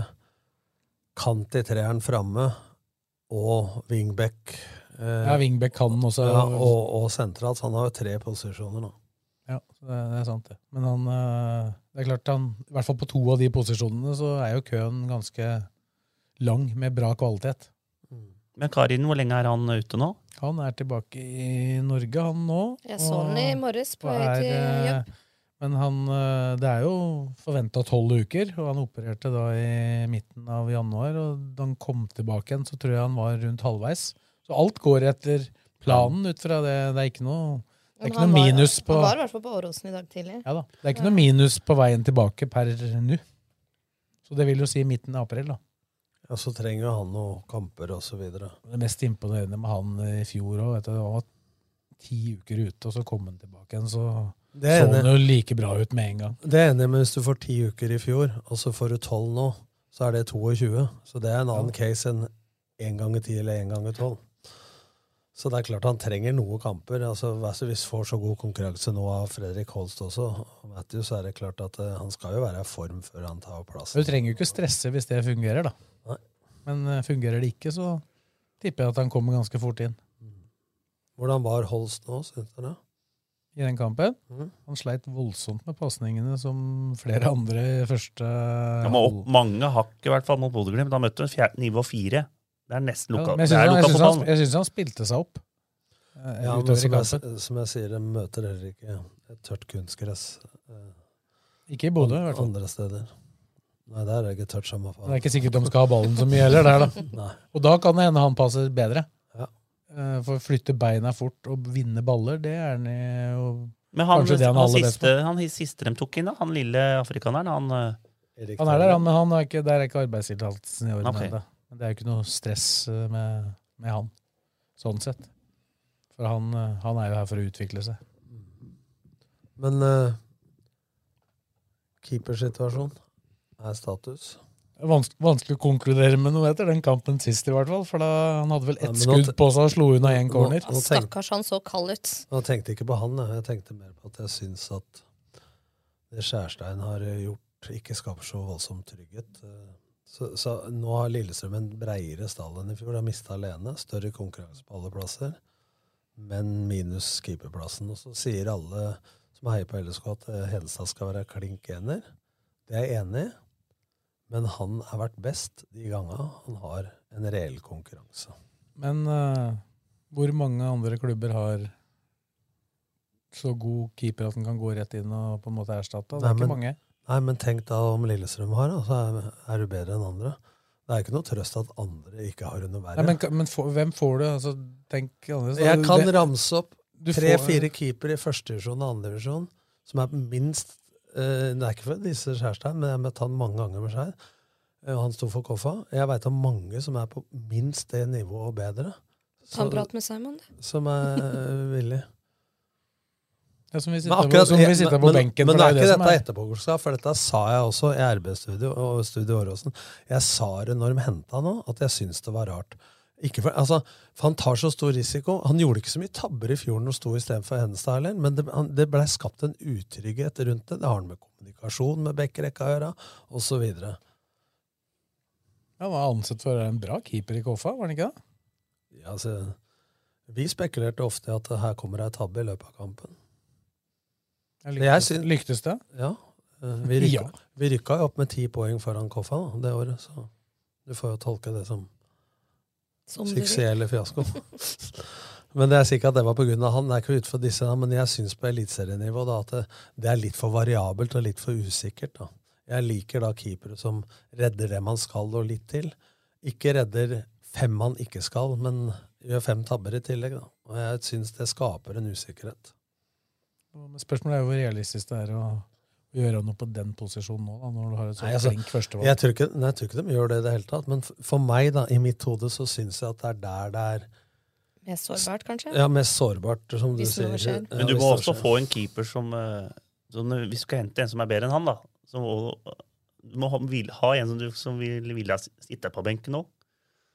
kant i treeren framme og wingback. eh, Ja, wingback kan han også. ja, og, og sentralt. Så han har jo tre posisjoner nå. Ja, det, det er sant, det. Men han eh, Det er klart, han, i hvert fall på to av de posisjonene så er jo køen ganske lang, med bra kvalitet. Men Karin, hvor lenge er han ute nå? Han er tilbake i Norge, han nå. Jeg så han i morges på vei til eh, jobb. Men han, eh, det er jo forventa tolv uker, og han opererte da i midten av januar. Og da han kom tilbake igjen, så tror jeg han var rundt halvveis. Så alt går etter planen ut fra det. Det er ikke noe, det er ikke noe var- minus på Han var i hvert fall på Åråsen i dag tidlig. ja da, Det er ikke noe minus på veien tilbake per nå. Så det vil jo si midten av april, da. Ja, Så trenger han noen kamper videre. Det mest imponerende med han i fjor òg, han var ti uker ute, og så kom han tilbake igjen, så Det så han jo like bra ut med en gang. Det er enig, men hvis du får ti uker i fjor, og så får du tolv nå, så er det 22. Så det er en annen case enn én ganger ti eller én ganger tolv. Så det er klart han trenger noen kamper. altså Hvis vi får så god konkurranse nå av Fredrik Holst også, og Matthew, så er det klart at eh, han skal jo være i form før han tar plassen. Du trenger jo ikke stresse hvis det fungerer, da. Men eh, fungerer det ikke, så tipper jeg at han kommer ganske fort inn Hvordan var Holst nå, syns det? i den kampen. Mm. Han sleit voldsomt med pasningene, som flere andre i første Han var opp mange hakk i hvert fall mot Bodø-Glimt. Han møtte han nivå fire. Det er nesten Ja, jeg syns er han, han spilte seg opp eh, Ja, men som jeg, som jeg sier, de møter heller ikke et tørt kunstgress. eh, Ikke i Bodø, i hvert fall. Andre steder. Nei, der er det ikke samme faen. Det er ikke sikkert de skal ha ballen så mye heller der, da. Nei. Og da kan det hende han passer bedre. Ja. Eh, For å flytte beina fort og vinne baller, det er han jo Men han, kanskje det han han, siste, han siste de tok inn, da, han lille afrikaneren, han Erik Han er der, han, men han er ikke, der er ikke arbeidstillatelsen i orden okay. ennå. Men det er jo ikke noe stress eh, med, med han, sånn sett. For han, eh, han er jo her for å utvikle seg. Men uh, keepersituasjon er status. Vanskelig, vanskelig å konkludere med noe etter den kampen sist, i hvert fall. For da, han hadde vel ett ja, skudd på seg og slo unna én nå- corner. nå tenk- Stakkars, han så kald ut. Jeg tenkte ikke på han, jeg. tenkte mer på at jeg syns at det Skjærstein har gjort, ikke skaper så voldsom trygghet. Så, så nå har Lillestrøm en breiere stall enn i fjor. De har mista alene. Større konkurranse på alle plasser, men minus keeperplassen. Og så sier alle som heier på LSK at Hedenstad skal være klink ener. Det er jeg enig i. Men han har vært best de gangene han har en reell konkurranse. Men uh, hvor mange andre klubber har så god keeper at han kan gå rett inn og på en måte erstatte? Det er ikke mange. Nei, men tenk da om Lillestrøm har, da, så er, er du bedre enn andre. Det er ikke noe trøst at andre ikke har noe verre. Nei, men men for, hvem får du? Altså, tenk annerledes. jeg kan ramse opp tre-fire keepere i første divisjon og andre divisjon som er minst Det er ikke for disse Skjærstein, men jeg har møtt han mange ganger med Skjær. Eh, han sto for Koffa. Jeg veit om mange som er på minst det nivået og bedre. Ta en prat med Simon, du. Som er eh, villig. Ja, som vi Men akkurat, på, som vi sitter på men, benken. Men for det er ikke dette etterpåklokskap, for dette sa jeg også i RB-studio og Studio Åråsen. Jeg sa det når de henta nå, at jeg syns det var rart. Ikke for, altså, for Han tar så stor risiko. Han gjorde ikke så mye tabber i fjor når han sto istedenfor Henstad heller, men det, han, det blei skapt en utrygghet rundt det. Det har han med kommunikasjon med Bekkerekka å gjøre, osv. Han var ansett for en bra keeper i Koffa, var han ikke det? Ja, altså, vi spekulerte ofte i at her kommer ei tabbe i løpet av kampen. Ja, Lyktes, syn- lyktes det? Ja. eh, Vi rykka, Ja. vi rykka opp med ti poeng foran Koffa det året, så du får jo tolke det som. Suksess eller fiasko. men det er sikkert at det var av han. Det er ikke utenfor disse, men jeg syns på eliteserienivå at det, det er litt for variabelt og litt for usikkert. da. Jeg liker da keepere som redder det man skal, og litt til. Ikke redder fem man ikke skal, men gjør fem tabber i tillegg. da. Og jeg syns det skaper en usikkerhet. Men Spørsmålet er jo hvor realistisk det er å gjøre noe på den posisjonen nå, da, når du har et så Nei, altså, flink førstevalg. Jeg tror, ikke, nei, jeg tror ikke de gjør det i det hele tatt. Men for meg, da, i mitt hode, så syns jeg at det er der det er Mest sårbart, kanskje? ja, mest sårbart, som du sier. Ja, Men du må også få en keeper som, eh, som Hvis du skal hente en som er bedre enn han, da som, må, Du må ha, vil, ha en som, du, som vil, vil sitte på benken nå.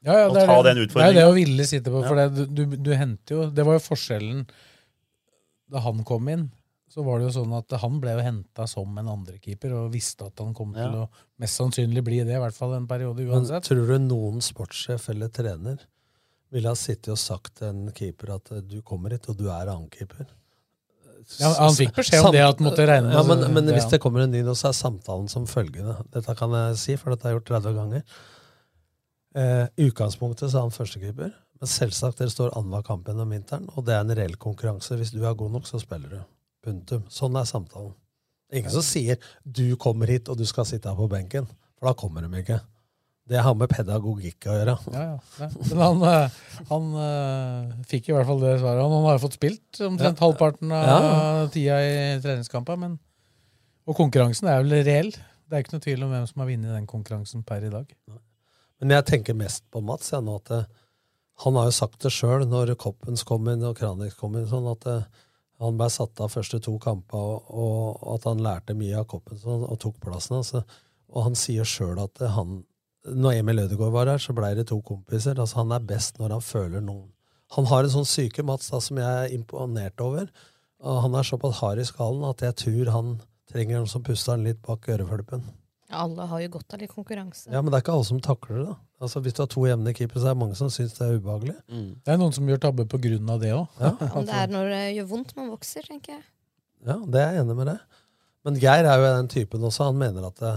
Ja, ja, og det ta det, den det er utfordringen. det å ville sitte på. For det, du, du, du henter jo Det var jo forskjellen da han kom inn. Så var det jo sånn at han ble jo henta som en andrekeeper og visste at han kom Ja. til å mest sannsynlig bli det, i hvert fall en periode Men uansett. tror du noen sportssjef eller trener ville ha sittet og sagt til en keeper at eh, du kommer hit, og du er annenkeeper? Ja, han fikk beskjed om det, at han måtte regne med ja, men, men hvis det kommer en ny nå, så er samtalen som følgende. Dette kan jeg si, for dette har jeg gjort 30 ganger. Eh, utgangspunktet så er han førstekeeper, men selvsagt dere står annenhver kamp gjennom vinteren, og det er en reell konkurranse. Hvis du er god nok, så spiller du. Punktum. Sånn er samtalen. Ingen som sier 'du kommer hit, og du skal sitte her på benken', for da kommer de ikke. Det har med pedagogikk å gjøre. Ja, ja. Men han, eh, han eh, fikk i hvert fall det svaret. Han har fått spilt omtrent Ja. halvparten av Ja. tida i treningskampen. Men, og konkurransen er vel reell. Det er ikke noe tvil om hvem som har vunnet den konkurransen per i dag. Men jeg tenker mest på Mats. Jeg, nå at eh, Han har jo sagt det sjøl når Koppens kom inn og Kranix kom inn, sånn at han ble satt av første to kamper, og, og at han lærte mye av koppen og, tok plassen. Altså. Og han sier sjøl at han Når Emil Ødegaard var her, så blei det to kompiser. Altså, han er best når han føler noen Han har en sånn syke, Mats, da, som jeg er imponert over. Og han er såpass hard i skallen at jeg tror han trenger noen som puster han litt bak ørefølpen. Ja, alle har jo godt av litt konkurranse. Ja, Men det er ikke alle som takler det. da. Altså, Hvis du har to jevne keepere, så er det mange som syns det er ubehagelig. Det er noen som gjør tabbe på grunn av det òg. Ja. Men det er når det gjør vondt man vokser, tenker jeg. Ja, det er jeg enig med deg. Men Geir er jo den typen også. Han mener at det,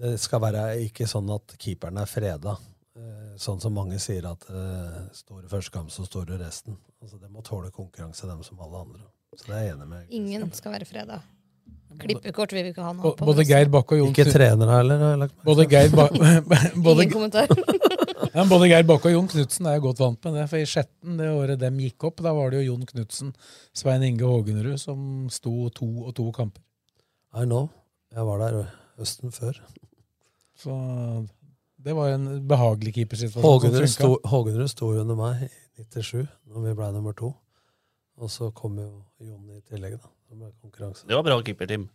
det skal være ikke sånn at keeperen er freda. Eh, Sånn som mange sier at uh, står det første kamp, så står det resten. Altså, Det må tåle konkurranse, dem som alle andre. Så det er jeg enig med. Ingen skal være freda. Klippekort vil vi ikke ha noe på. Både Geir Bakke og Jon Ikke trener trenere heller, har jeg lagt merke Både til. Geir, ba både, Ingen kommentar. ja, men både Geir Bakke og Jon Knutsen er jeg godt vant med det. For i Skjetten, det året dem gikk opp, da var det jo Jon Knutsen, Svein Inge Hågenrud, som sto to og to kamper. I know. Jeg var der høsten før. Så det var en behagelig keepersituasjon. som Hågenrud sto, Hågenrud sto jo under meg i 97, når vi ble nummer to. Og så kom jo Jon i tillegg, da. Det. Det var bra keeperteam.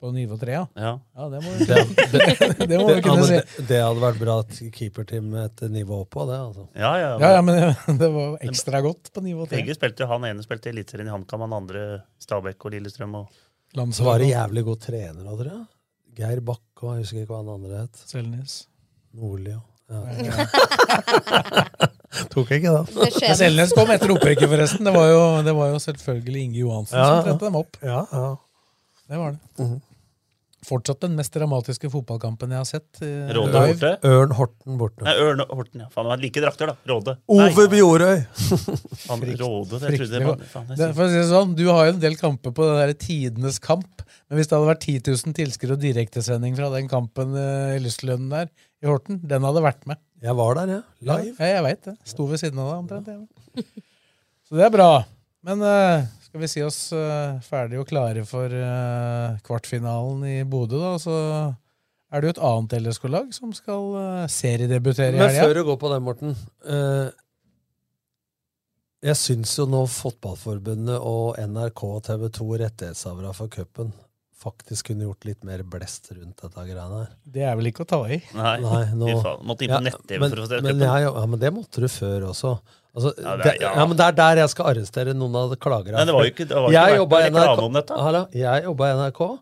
På nivå tre, ja. Ja. Ja, det må vi, det, det må vi kunne si. det, det hadde vært bra at keeperteam et nivå oppå, det. altså. Ja, ja. Ja, ja, men det var ekstra godt på nivå tre. Begge spilte, Han ene spilte i Eliteserien i HamKam, han andre Stabæk og Lillestrøm. Og... Så var det jævlig god trener av dere. Geir Bakke og jeg husker ikke hva han andre het. Selnes. Nordli ja. ja. Tok ikke, da. Det Selnes kom etter opprykket, forresten. Det var jo, det var jo selvfølgelig Inge Johansen Ja, som trette trente dem opp. Ja, ja. Det var det. Mhm. Fortsatt den mest dramatiske fotballkampen jeg har sett. eh, Råde borte. Ørn Horten borte. Nei, Ørn Horten, ja. Faen, det var like drakter, da. Råde. Ove Bjorøy! Han, Råde, det trodde jeg var faen, Det, for å si det sånn, Du har jo en del kamper på det derre tidenes kamp, men hvis det hadde vært 10 000 tilskuere og direktesending fra den kampen eh, i Lystlønnen der i Horten, den hadde vært med. Jeg var der, jeg. Ja. Live. Ja, jeg veit det. Sto ved siden av deg omtrent. Ja. Så det er bra. Men uh, skal vi si oss uh, ferdige og klare for uh, kvartfinalen i Bodø, da, så er det jo et annet LSK-lag som skal uh, seriedebutere i Men før du går på den, Morten. jeg syns jo nå Fotballforbundet og NRK og TV 2, rettighetshavere for cupen, faktisk kunne gjort litt mer blest rundt dette greiene her. Det er vel ikke å ta i. Nei, nå. Måtte inn på nett-TV men, for å se men, ja, ja, men det måtte du før også. Altså, Ja, det er- ja. ja. men det er der jeg skal arrestere noen av klagerne. Nei, det var jo ikke- det var ikke Jeg jobba i NRK. om dette. Hallo, jeg jobba i NRK.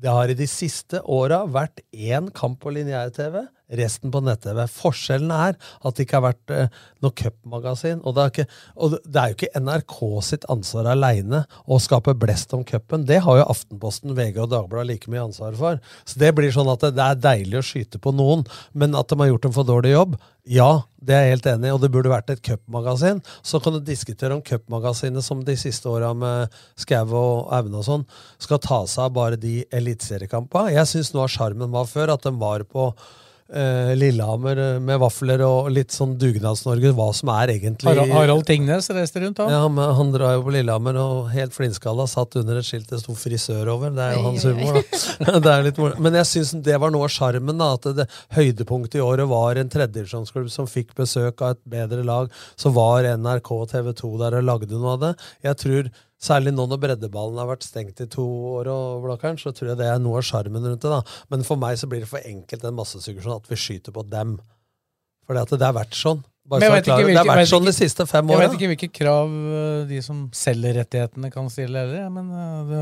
Det har i de siste åra vært én kamp på lineær-TV, resten på nett-TV. Forskjellen er at det ikke har vært eh, noe cupmagasin. Og, det og det er jo ikke NRK sitt ansvar aleine å skape blest om cupen. Det har jo Aftenposten, VG og Dagbladet like mye ansvar for. Så det blir sånn at det, det er deilig å skyte på noen, men at de har gjort en for dårlig jobb, ja, det er jeg helt enig i, og det burde vært et cupmagasin. Så kan du diskutere om cupmagasinet som de siste åra med Skau og Aune og sånn, skal ta seg av bare de eliteseriekampene. Jeg syns noe av sjarmen var før, at de var på eh, Lillehammer eh, med vafler og litt sånn Dugnads-Norge, hva som er egentlig Harald, Harald Tingnes reiste rundt, da? ja, men Han drar jo på Lillehammer og helt flintskalla satt under et skilt det sto 'frisør' over. Det er jo hans humor, da. det er litt moro. Men jeg syns det var noe av sjarmen. da, At det, høydepunktet i året var en tredjedivisjonsklubb som fikk besøk av et bedre lag. Så var NRK og TV 2 der og lagde noe av det. Jeg tror Særlig nå når breddeballen har vært stengt i to år, og Blakkaren, så tror jeg det er noe av sjarmen rundt det. da. Men for meg så blir det for enkelt en massesuggesjon at vi skyter på dem. For det har vært sånn. Bare så klar ikke det har vært sånn de siste fem Jeg vet ikke hvilke krav eh, de som selger rettighetene kan stille heller, men eh, det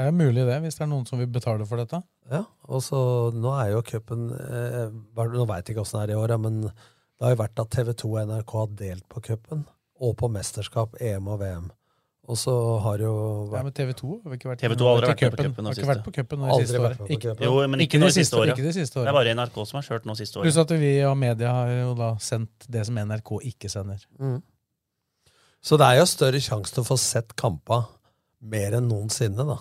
er jo mulig det, hvis det er noen som vil betale for dette. Ja, og så nå er jo cupen eh, Nå veit jeg ikke åssen det er i år, ja, men det har jo vært at TV 2 og NRK har delt på cupen, og på mesterskap, EM og VM. Og så har jo Ja, men TV 2 har ikke vært TV 2 har aldri vært på cupen. Har ikke vært på cupen nå siste vært året. Ikke- Jo, men ikke, de nå de siste året. Ikke de siste Det er bare NRK som har kjørt nå siste Pluss året. at vi og media har jo da sendt det som NRK ikke sender. Mm. Så det er jo større sjanse til å få sett kampa mer enn noensinne, da.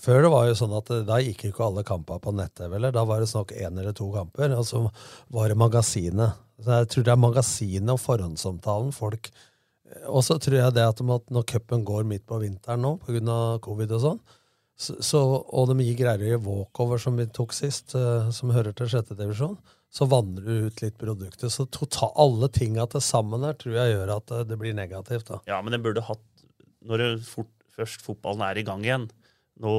Før det var jo sånn at eh, da gikk ikke alle kamper på nett-TV, eller da var det snakk én eller to kamper, og så var det magasinet. Så jeg tror det er magasinet og forhåndsomtalen folk Og så tror jeg det at når cupen går midt på vinteren nå, pga. covid og sånn, så, og de gir greier i walkover, som vi tok sist, eh, som hører til sjette divisjon, så vanner du ut litt produkter. Så total, alle tinga til sammen her tror jeg gjør at eh, det blir negativt. da. Ja, men den burde hatt Når fort, først fotballen er i gang igjen, nå,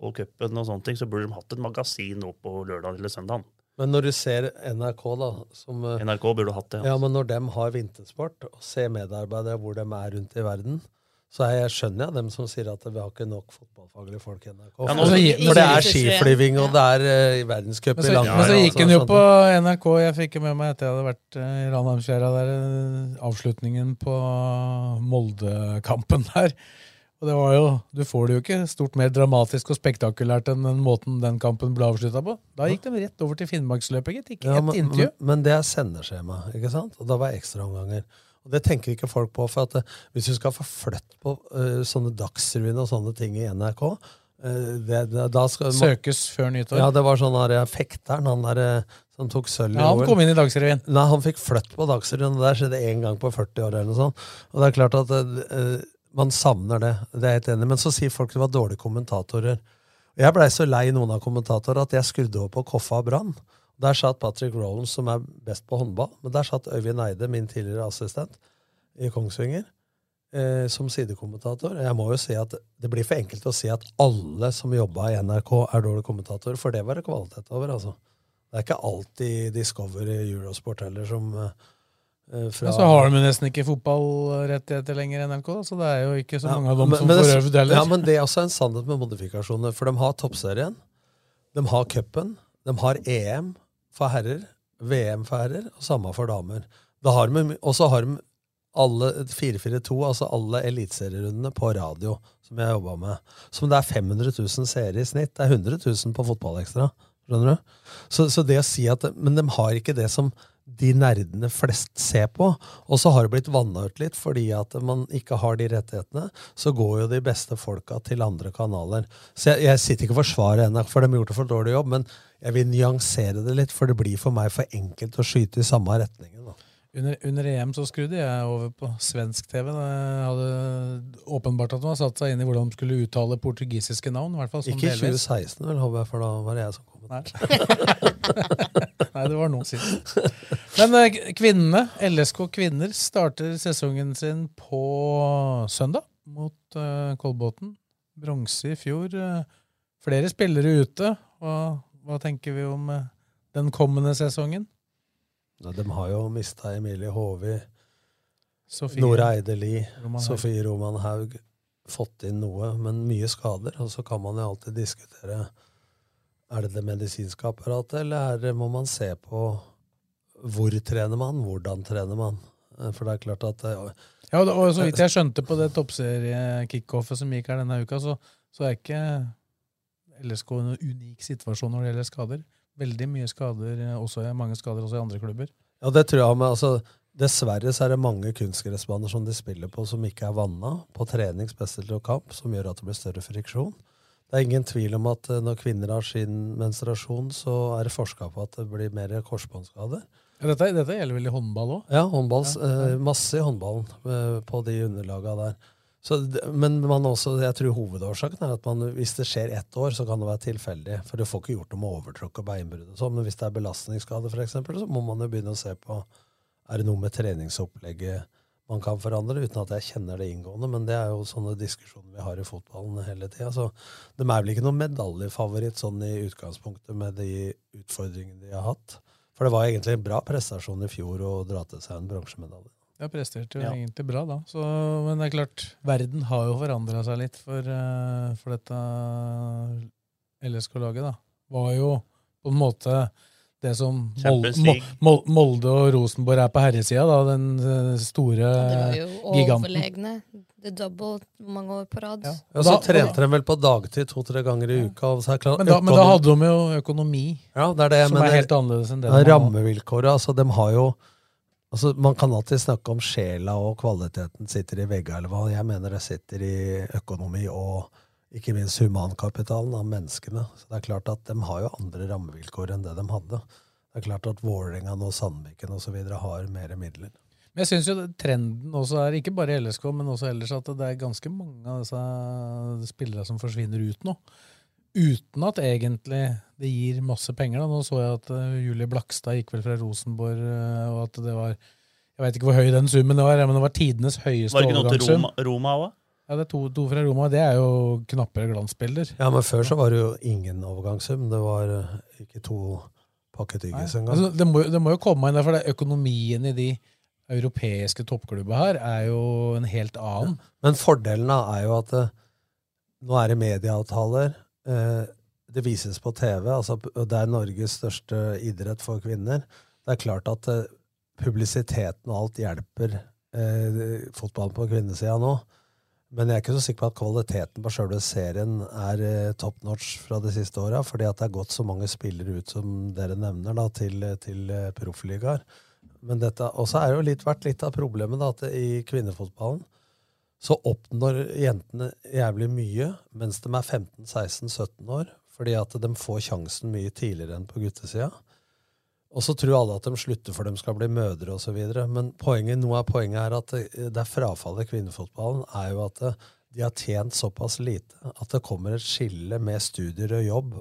og cupen og sånne ting, så burde de hatt et magasin nå på lørdag eller søndag. Men når du ser NRK, da som, eh, NRK burde hatt det. Altså. Ja, men når de har vintersport, og ser medarbeidere hvor de er rundt i verden, så er jeg, skjønner jeg dem som sier at vi har ikke nok fotballfaglige folk i NRK. Ja, for, nå- for det er skiflyving, og det er uh, verdenscup i landet... langrenn. men så gikk sånn, hun jo sånn. på NRK. Jeg fikk jo med meg etter jeg hadde vært uh, i Ranheimsfjæra der, uh, avslutningen på Molde-kampen der. Og det var jo, Du får det jo ikke stort mer dramatisk og spektakulært enn den måten den kampen ble avslutta på. Da gikk de rett over til Finnmarksløpet, gitt. Ikke Ja, ett intervju. men, men det er sendeskjema, ikke sant? Og da var ekstraomganger. Og det tenker ikke folk på. for at eh, Hvis du skal få flytt på uh, sånne Dagsrevyen og sånne ting i NRK uh, det, da skal, Søkes før nyttår. Ja, det var sånn der, fekteren, han der som tok sølv i Ja, han kom inn i Dagsrevyen. Nei, han fikk flytt på Dagsrevyen, og Der skjedde én gang på 40 år. eller noe sånt. Og det er klart at eh, man savner det. Det er jeg helt enig. Men så sier folk det var dårlige kommentatorer. Jeg blei så lei noen av kommentatorene at jeg skrudde over på Koffa Brann. Der satt Patrick Rowlands, som er best på håndball. Men der satt Øyvind Eide, min tidligere assistent i Kongsvinger, eh, som sidekommentator. Jeg må jo si at det blir for enkelt å si at alle som jobba i NRK, er dårlige kommentatorer, for det var det kvalitet over, altså. Det er ikke alltid Discovery Eurosport heller som eh, fra Men så har de nesten ikke fotballrettigheter lenger i NRK, da, så det er jo ikke så Ja, mange av dem men- som men får øvd heller. Ja, men det er også en sannhet med modifikasjoner. For de har toppserien, de har cupen, de har EM for herrer, VM for herrer, og samme for damer. Og så har de alle 442, altså alle eliteserierundene på radio, som jeg jobba med. Som det er 500 000 seere i snitt. Det er 100 000 på Fotballekstra. Skjønner du? Så, så det å si at Men de har ikke det som de nerdene flest ser på. Og så har det blitt vanna ut litt fordi at man ikke har de rettighetene. Så går jo de beste folka til andre kanaler. Så jeg, jeg sitter ikke og forsvarer NRK, for de har gjort en for dårlig jobb, men jeg vil nyansere det litt, for det blir for meg for enkelt å skyte i samme retningen. Da. Under, under EM så skrudde jeg over på svensk TV. da hadde åpenbart at de hadde satt seg inn i hvordan de skulle uttale portugisiske navn. I hvert fall, Ikke i 2016, vel, håper jeg, for da var det jeg som kom. Nei. Det var nå sist. Men eh, kvinnene, LSK kvinner, starter sesongen sin på søndag mot uh, Kolbotn. Bronse i fjor. eh, flere spillere ute. Hva, hva tenker vi om uh, den kommende sesongen? Ja, de har jo mista Emilie Håvi. Nora Eideli, Roman Sofie Roman Haug. Fått inn noe, men mye skader. Og så kan man jo alltid diskutere Er det det medisinske apparatet, eller er det, må man se på hvor trener man, hvordan trener man? Eh, For det er klart at eh, Ja, og- og så vidt jeg skjønte på det toppserie-kickoffet som gikk her denne uka, så, så er ikke LSK en unik situasjon når det gjelder skader. Veldig mye skader, eh, også, mange skader også i andre klubber. Ja, det tror jeg men altså, Dessverre så er det mange kunstgressbaner som de spiller på som ikke er vanna, på trening, spesielt og kamp, som gjør at det blir større friksjon. Det er ingen tvil om at eh, når kvinner har sin menstruasjon, så er det forska på at det blir mer korsbåndskader. Ja, dette, dette gjelder vel i håndball òg? Ja, håndball, ja. masse i håndballen eh, på de underlaga der. Så, men man også, jeg tror hovedårsaken er at man, hvis det skjer ett år, så kan det være tilfeldig. For du får ikke gjort noe med overtråkk og beinbrudd. og sånn, Men hvis det er belastningsskade, eksempel, så må man jo begynne å se på er det noe med treningsopplegget man kan forandre, uten at jeg kjenner det inngående. Men det er jo sånne diskusjoner vi har i fotballen hele tida. Så de er vel ikke noen medaljefavoritt sånn i utgangspunktet med de utfordringene de har hatt. For det var egentlig en bra prestasjon i fjor å dra til seg en bronsemedalje. Ja, presterte jo Ja. egentlig bra da. Så, men det er klart, verden har jo forandra seg litt for, eh, for dette LSK-laget. da. Var jo på en måte det som Mol Mol Mol Molde og Rosenborg er på herresida, da, den store giganten. Det var jo giganten. overlegne. The double mange år på rad. Ja, så trente de vel på dagtid to-tre ganger i uka. Og så er klart, Men da, men da hadde de jo økonomi, Ja, det er det, som men er helt annerledes enn det de. Rammevilkåret, altså de har jo altså Man kan alltid snakke om sjela og kvaliteten sitter i veggene, eller hva. Jeg mener det sitter i økonomi og ikke minst humankapitalen av menneskene. Så det er klart at de har jo andre rammevilkår enn det de hadde. Det er klart at Vålerenga og Sandviken osv. har mer midler. Men jeg syns jo trenden også er, ikke bare i LSK, men også ellers, at det er ganske mange av disse spillere som forsvinner ut nå. Uten at egentlig det gir masse penger. Da. Nå så jeg at eh, Julie Blakstad gikk vel fra Rosenborg, eh, og at det var Jeg veit ikke hvor høy den summen var, men det var tidenes høyeste Var det ikke noe til. Roma- Roma òg? Ja, det er to, to fra Roma. Det er jo knappere glansbilder. Ja, men før så var det jo ingen overgangssum. Det var eh, ikke to pakket tyggis engang. Altså, det, må, det må jo komme inn der, for det økonomien i de europeiske toppklubber her er jo en helt annen. Men fordelen er jo at eh, nå er det medieavtaler. Eh, det vises på TV. Altså, det er Norges største idrett for kvinner. Det er klart at publisiteten og alt hjelper eh, fotballen på kvinnesida nå. Men jeg er ikke så sikker på at kvaliteten på sjølve serien er eh, top notch fra de siste åra, fordi at det er gått så mange spillere ut som dere nevner, da, til, til eh, proffligaer. Men dette også er jo litt, vært litt av problemet da, at i kvinnefotballen så oppnår jentene jævlig mye mens de er 15-16-17 år, fordi at de får sjansen mye tidligere enn på guttesida. Og så tror alle at de slutter for de skal bli mødre osv. Men poenget, noe av poenget er at det, det er frafallet i kvinnefotballen er jo at det, de har tjent såpass lite at det kommer et skille med studier og jobb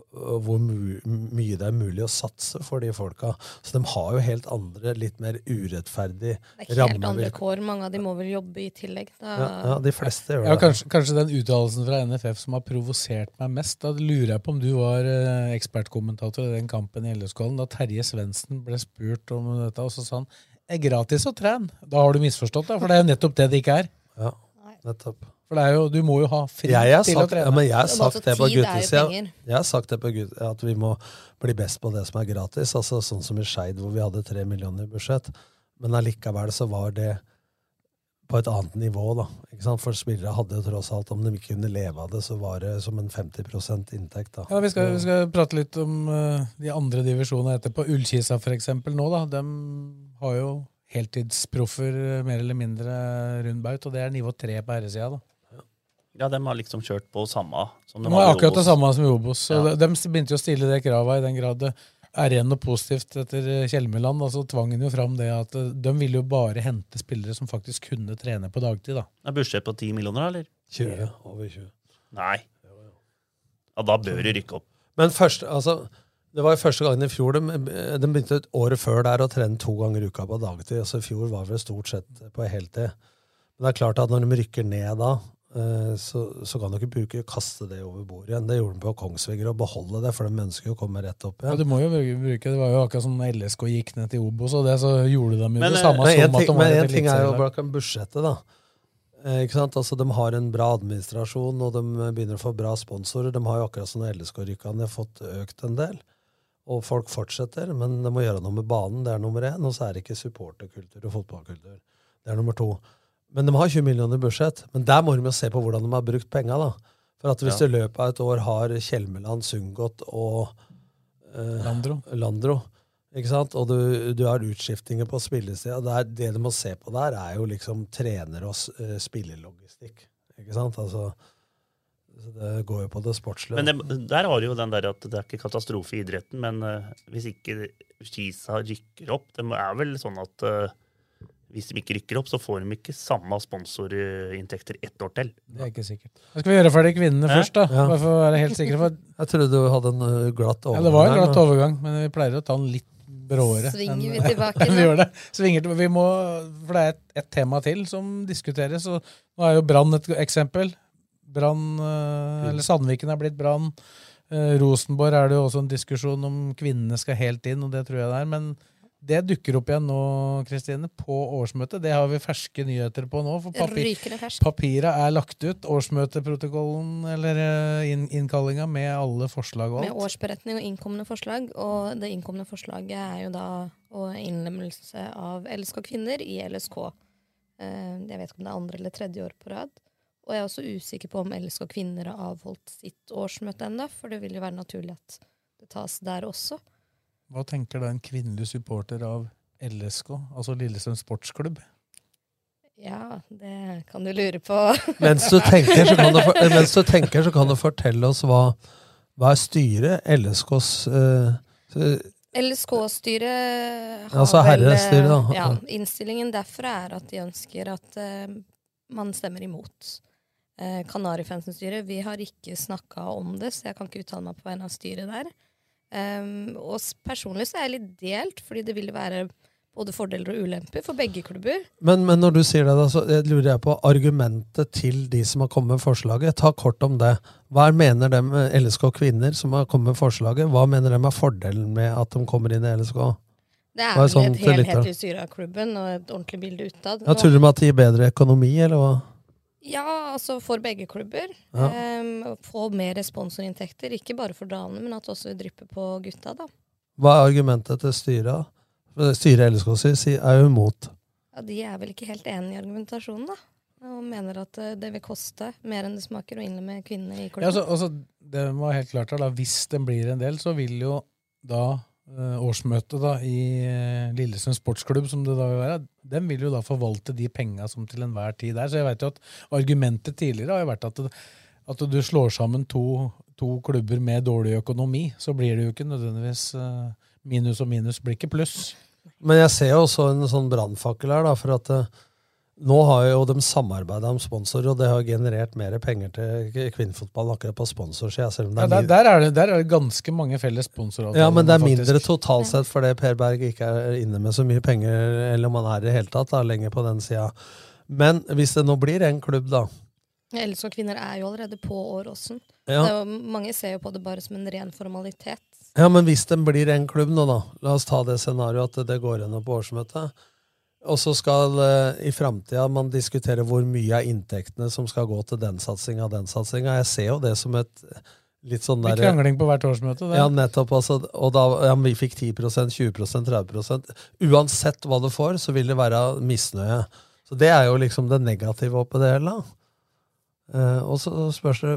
hvor mye det er mulig å satse for de folka. Så de har jo helt andre, litt mer urettferdig Det er helt andre kår. Mange av de må vel jobbe i tillegg. Da. Ja, ja, de fleste gjør Ja, det. kanskje, kanskje den uttalelsen fra NFF som har provosert meg mest. Da lurer jeg på om du var eh, ekspertkommentator i den kampen i LSK-hallen da Terje Svendsen ble spurt om dette, og så sa han er gratis å trene. Da har du misforstått det, for det er jo nettopp det det ikke er. Ja, nettopp. For det er jo, du må jo ha fri Jeg til å trene. ja, men jeg har sagt det på guttesida. Jeg har sagt det på gutt, at vi må bli best på det som er gratis. altså Sånn som i Skeid, hvor vi hadde tre millioner i budsjett. Men allikevel så var det på et annet nivå, da. Ikke sant? For spillere hadde jo tross alt, om de ikke kunne leve av det, så var det som en 50 inntekt. da. Ja, vi skal, vi skal prate litt om uh, de andre divisjonene etterpå. Ullkisa for eksempel nå, da. De har jo heltidsproffer eh, mer eller mindre rundbaut, og det er nivå tre på herresida, da. Ja, de har liksom kjørt på samme som de De har i akkurat det samme som i Obos. Så Ja. de, de begynte jo å stille det kravet i den grad det er igjen noe positivt etter eh, Kjelmeland. Altså, tvang jo fram det at eh, de ville jo bare hente spillere som faktisk kunne trene på dagtid. da. Det Er budsjett på 10 millioner, eller? 20, over 20. Nei. Ja, da bør de rykke opp. Men først, altså, det var jo første gangen i fjor de, de begynte et året før der å trene to ganger i uka på dagtid. altså I fjor var det stort sett på heltid. Men det er klart at når de rykker ned da, eh, så, så kan du ikke bruke kaste det over bordet igjen. Det gjorde de på Kongsvinger, og beholde det, for de ønsker jo å komme rett opp Ja, igjen. du må jo bruke, Det var jo akkurat som når LSK gikk ned til Obos, og det så gjorde de jo Men, det eh, samme men en ting, men en ting er jo bare budsjettet, da. Eh, ikke sant? Altså, de har en bra administrasjon, og de begynner å få bra sponsorer. De har jo akkurat som når LSK rykka ned, fått økt en del. Og folk fortsetter, men de må gjøre noe med banen. Det er nummer én. Og så er det ikke supporterkultur og fotballkultur. Det er nummer to. Men de har 20 millioner i budsjett. Men der må de jo se på hvordan de har brukt penga. da. For at hvis Ja. i løpet av et år har Kjelmeland, Sundgodt og eh, Landro. Landro ikke sant? Og du, du har utskiftinger på spillesida. Det, er- det du må se på der, er jo liksom trener- og eh, spillelogistikk. Ikke sant? Altså, så det går jo på det sportslige. Men det, der har du jo den der at det er ikke katastrofe i idretten, men uh, hvis ikke Kisa rykker opp Det er vel sånn at eh, hvis de ikke rykker opp, så får de ikke samme sponsorinntekter ett år til. Det er ikke sikkert. Da skal vi gjøre ferdig kvinnene først, da. Ja. Bare for å være helt sikre. For, Jeg trodde du hadde en glatt overgang. ja, det var en glatt overgang, men vi pleier å ta den litt bråere. Svinger vi tilbake vi gjør det. Svinger vi må, for det er et, et tema til som diskuteres, og nå er jo Brann et eksempel. Brann, eh, eller Sandviken er blitt Brann. Eh, Rosenborg er det jo også en diskusjon om kvinnene skal helt inn, og det tror jeg det er. Men Det dukker opp igjen nå, Kristine, på årsmøtet. Det har vi ferske nyheter på nå. For papir, papira er lagt ut. Årsmøteprotokollen, eller eh, inn, innkallinga, med alle forslag og alt. Med årsberetning og innkomne forslag. Og det innkomne forslaget er jo da å innlemmelse av LSK kvinner i LSK. Eh, Jeg vet ikke om det er andre eller tredje år på rad. Og jeg er også usikker på om LSK kvinner har avholdt sitt årsmøte ennå, for det vil jo være naturlig at det tas der også. Hva tenker da en kvinnelig supporter av LSK, altså Lillestrøm sportsklubb? Ja, det kan du lure på. Mens du tenker, så kan du, for- eh, mens du, tenker, så kan du fortelle oss hva, hva er styret, LSKs eh, eh, LSK-styret har Altså vel styre, da. Ja, innstillingen derfra er at de ønsker at uh, man stemmer imot. Uh, Kanarifansens styre, vi har ikke snakka om det, så jeg kan ikke uttale meg på vegne av styret der. Um, og personlig så er jeg litt delt, fordi det vil være både fordeler og ulemper for begge klubber. Men, men når du sier det, da, så jeg lurer jeg på argumentet til de som har kommet med forslaget. Ta kort om det. Hva er- mener de med LSK kvinner som har kommet med forslaget? Hva mener de er fordelen med at de kommer inn i LSK? Det er er vel sånn et helhetlig styre av klubben og et ordentlig bilde utad. Ja, tror du de at det gir bedre økonomi, eller hva? Ja, altså for begge klubber. Ja. Um, få mer sponsorinntekter, ikke bare for damene, men at det også drypper på gutta. da. Hva er argumentet til styret? Styret i LSK sier- er jo imot. Ja, De er vel ikke helt enig i argumentasjonen, da. Og mener at eh, det vil koste mer enn det smaker å innlemme kvinnene i klubben. Ja, altså, altså, det var helt klart da. Hvis den blir en del, så vil jo da eh, årsmøtet da, i Lillesund sportsklubb, som det da vil være, den vil jo da forvalte de penga som til enhver tid er. Så jeg vet jo at argumentet tidligere har jo vært at, det, at du slår sammen to, to klubber med dårlig økonomi, så blir det jo ikke nødvendigvis eh, minus og minus blir ikke pluss. Men jeg ser jo også en sånn brannfakkel her, da, for at eh, nå har jo de samarbeida om sponsorer, og det har generert mer penger til kvinnefotballen akkurat på sponsorsida. Ja, er der, der, er det, der er det ganske mange felles sponsoravtaler. Ja, men det er faktisk. mindre totalt sett fordi Per Berg ikke er inne med så mye penger, eller om han er i det hele tatt, da, lenger på den sida. Men hvis det nå blir en klubb, da Ellers og kvinner er jo allerede på Åråsen. Ja. Mange ser jo på det bare som en ren formalitet. Ja, men hvis den blir en klubb nå, da. La oss ta det scenarioet at det går gjennom på årsmøtet. Og så skal uh, i framtida man diskutere hvor mye av inntektene som skal gå til den satsinga og den satsinga. Jeg ser jo det som et litt sånn der krangling på hvert årsmøte. Det. Ja, nettopp. Altså, og da ja, vi fikk 10% 20% 30% Uansett hva du får, så vil det være misnøye. Så det er jo liksom det negative oppi det hele. da. Eh, og så spørs det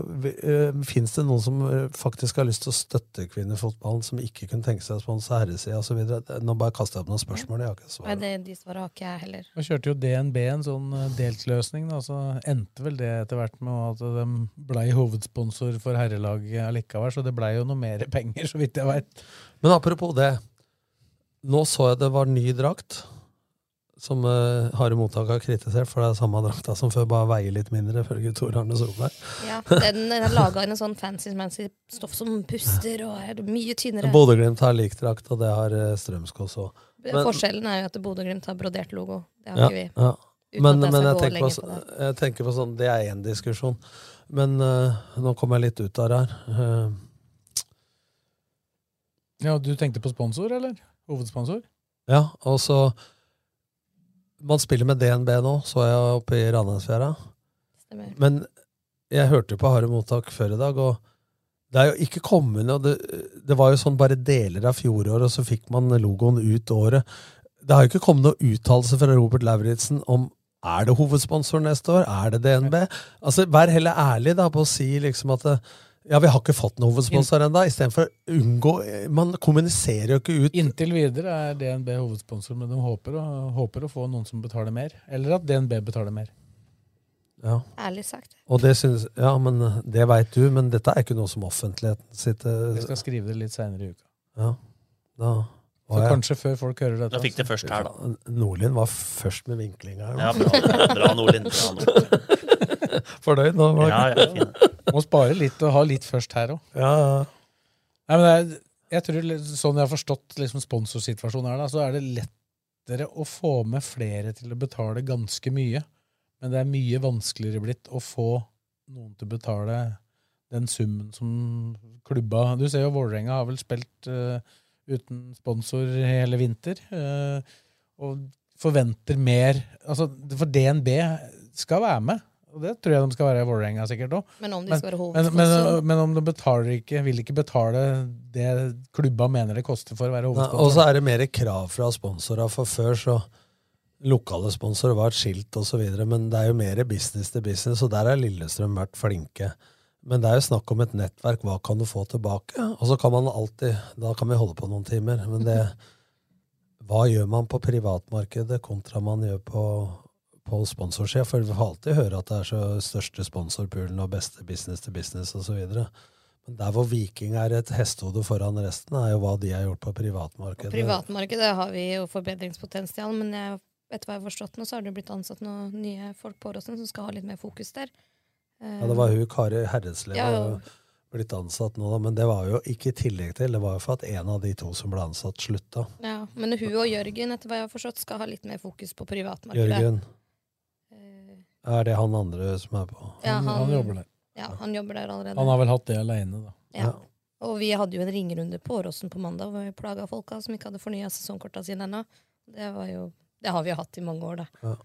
uh, Fins det noen som eh, faktisk har lyst til å støtte kvinnefotballen, som ikke kunne tenke seg å sponse herresida osv.? Nå bare kaster jeg opp noen spørsmål. Jeg har ikke Nei, det, de svarene har ikke jeg heller. Nå kjørte jo DNB en sånn eh, deltløsning, da, så endte vel det etter hvert med at de blei hovedsponsor for herrelaget allikevel, så det blei jo noe mer penger, så vidt jeg veit. Men apropos det. Nå så jeg det var ny drakt. Som uh, Harde Mottak har kritisert, for det er samme drakta som før, bare veier litt mindre, ifølge Tor Arne Solberg. Ja, Den den er laga i en sånn fancy-mancy stoff som puster og er mye tynnere. Bodø-Glimt har lik drakt, og det har uh, Strømskås også. Forskjellen er jo at Bodø-Glimt har brodert logo. Det har Ja, ikke vi. ja. Men, men jeg, tenker på, på jeg tenker på sånn, det er én diskusjon. Men uh, nå kom jeg litt ut av det her. Uh, Ja, du tenkte på sponsor, eller? Hovedsponsor? ja, og så Man spiller med DNB nå, så jeg oppe i Ranheimsfjæra. Men jeg hørte jo på Harde Mottak før i dag, og det er jo ikke kommet noe det, det var jo sånn bare deler av fjoråret, og så fikk man logoen ut året. Det har jo ikke kommet noe uttalelse fra Robert Lauritzen om er det hovedsponsor neste år? Er det DNB? Altså, Vær heller ærlig da på å si liksom at det, ja, vi har ikke fått noen hovedsponsor ennå, istedenfor unngå Man kommuniserer jo ikke ut Inntil videre er DNB hovedsponsor, men de håper å, håper å få noen som betaler mer. Eller at DNB betaler mer. ja. Ærlig sagt. Og det synes, ja, men det veit du, men dette er ikke noe som offentligheten sitter Jeg skal skrive det litt seinere i uka. Ja, da Så jeg- kanskje før folk hører dette. Da fikk det først her, da. Nordlien var først med vinklinga Ja, bra, bra Nordlien. Bra Nordlien. Fornøyd nå? Mark? Ja, ja. Må spare litt og ha litt først her òg. Ja, ja. Nei, men det er, jeg tror Sånn jeg har forstått liksom sponsorsituasjonen her, da, så er det lettere å få med flere til å betale ganske mye. Men det er mye vanskeligere blitt å få noen til å betale den summen som klubba Du ser jo Vålerenga har vel spilt uh, uten sponsor hele vinter. Uh, og forventer mer altså, For DNB skal være med. Og det tror jeg de skal være i Vålerenga sikkert òg. Men om de skal være men, men, men om de betaler ikke, vil ikke betale det klubba mener det koster for å være Nei, hovedsponsor. Og så er det mer krav fra sponsorer, for før så Lokale sponsorer var et skilt osv., men det er jo mer business til business, og der har Lillestrøm vært flinke. Men det er jo snakk om et nettverk. Hva kan du få tilbake? Og så kan man alltid Da kan vi holde på noen timer, men det Hva gjør man på privatmarkedet kontra man gjør på, på sponsorsida? For vi får alltid høre at det er så største sponsorpoolen og beste business til business osv. Men der hvor Viking er et hestehode foran resten, er jo hva de har gjort på privatmarkedet. På Privatmarkedet har vi jo forbedringspotensial, men jeg, etter hva jeg har forstått nå, så har det blitt ansatt noen nye folk på Åråsen som skal ha litt mer fokus der. Ja, det var hun Kari Herredslev Ja, blitt ansatt nå, da, men det var jo ikke i tillegg til. Det var jo for at en av de to som ble ansatt, slutta. Ja, men hun og Jørgen etter hva jeg har forstått, skal ha litt mer fokus på privatmarkedet. Jørgen. Er det han andre som er på? Ja, Han- han jobber der. Ja, han jobber der allerede. Han har vel hatt det aleine, da. Ja. Og vi hadde jo en ringerunde på Åråsen på mandag hvor vi plaga folka som ikke hadde fornya sesongkorta sine ennå. Det, jo- det har vi jo hatt i mange år, da. Ja.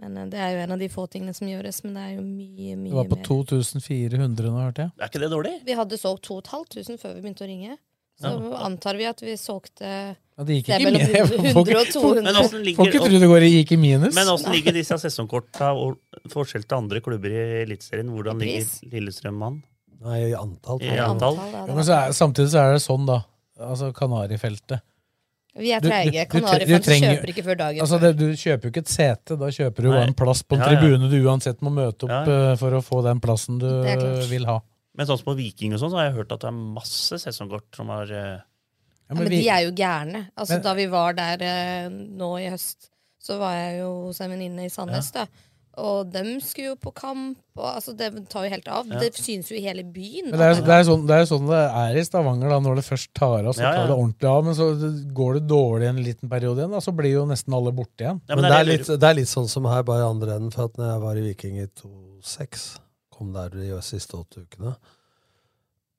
Men eh, det er jo en av de få tingene som gjøres, men det er jo mye, mye mer. Det var på mer. 2400 nå, hørte jeg. Er ikke det dårlig? Vi hadde solgt 2500 før vi begynte å ringe. Så Ja. antar vi at vi solgte Ja, det gikk Det er ikke mellom med. 100 Folk- og 200. Men åssen ligger- ikke tro det går i- gikk i minus. Men hvordan ligger disse sesongkorta og forskjell til andre klubber i Eliteserien? Hvordan I ligger pris? Lillestrøm an? Nei, i antall. I antall? Ja, men så er, samtidig så er det sånn, da. Altså Kanarifeltet. Vi er Du- du- treige. du tre- Kanarifolk du trenger- kjøper ikke før dagen Altså, det, du kjøper jo ikke et sete, da kjøper du jo Nei. en plass på en Ja, ja. tribune du uansett må møte opp Ja. eh, for å få den plassen du Det er klart. vil ha. Men sånn som på Viking og sånn, så har jeg hørt at det er masse sesongkort som har eh, Ja, men de er jo gærne. Altså, Men- da vi var der eh, nå i høst, så var jeg jo hos en venninne i Sandnes. da. Og dem skulle jo på kamp, og altså, det tar jo helt av. Ja. Det synes jo i hele byen. Men det er, det, er sånn, det er sånn det er i Stavanger, da. Når det først tar av, så Ja, ja. tar det ordentlig av. Men så går det dårlig en liten periode igjen, da, så blir jo nesten alle borte igjen. men det, er litt, det er litt sånn som her, bare i andre enden. For at når jeg var i Viking i 2006, kom der de siste åtte ukene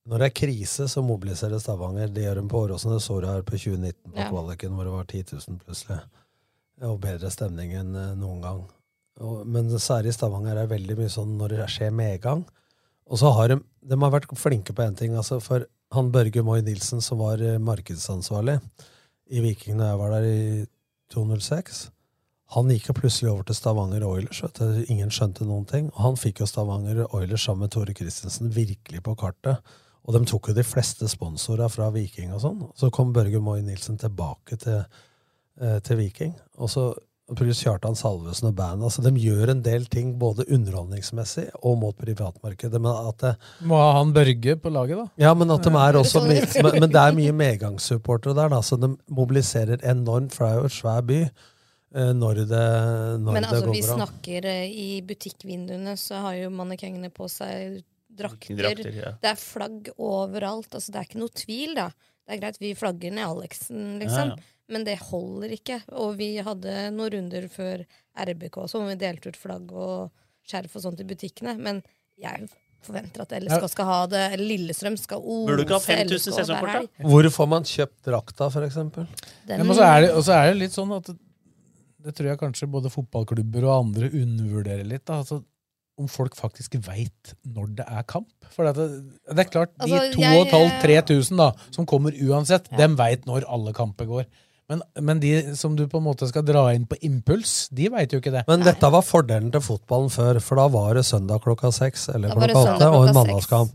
Når det er krise, så mobiliserer Stavanger. Det gjør de på Åråsen. Det så du her på 2019 på Ja. kvaliken, hvor det var 10 000 plutselig. Og bedre stemning enn eh, noen gang. Og, men særlig i Stavanger er det veldig mye sånn når det skjer medgang. Og så har de, de har vært flinke på én ting. Altså for han Børge Moy Nilsen, som var eh, markedsansvarlig i Viking da jeg var der i 2006 Han gikk jo plutselig over til Stavanger Oilers. Ingen skjønte noen ting. Og han fikk jo Stavanger Oilers sammen med Tore Christensen virkelig på kartet. Og de tok jo de fleste sponsorer fra Viking og sånn. Så kom Børge Moy Nilsen tilbake til, eh, til Viking. Og så pluss Kjartan Salvesen og band. Altså, de gjør en del ting både underholdningsmessig og mot privatmarkedet. Men at det, Må ha han Børge på laget, da. ja, men at de er også men, men det er mye medgangssupportere der, da, så de mobiliserer enormt, fra en svær by. eh, Når det, når Men det altså, går vi snakker eh, i butikkvinduene, så har jo mannekengene på seg drakter. Drakter, ja. Det er flagg overalt. Altså, det er ikke noe tvil, da. Det er greit, vi flagger ned Alexen, liksom. Ja, ja. Men det holder ikke. Og vi hadde noen runder før RBK også, hvor vi delte ut flagg og skjerf og sånt i butikkene. Men jeg forventer at LSK skal ha det. Lillestrøm skal ose Burde du ikke ha 5000 LSK hver sesongkort, helg. Hvor får man kjøpt drakta, for eksempel? Den- Ja, men så er det, så er det litt sånn at det, det tror jeg kanskje både fotballklubber og andre undervurderer litt. Da. Altså, om folk faktisk veit når det er kamp. For det, det er klart, de Altså, jeg- 2500-3000 da, som kommer uansett, dem veit når alle kamper går. Men, men de som du på en måte skal dra inn på impuls, de veit jo ikke det. Men dette var fordelen til fotballen før, for da var det søndag klokka seks eller klokka åtte, og en mandagskamp.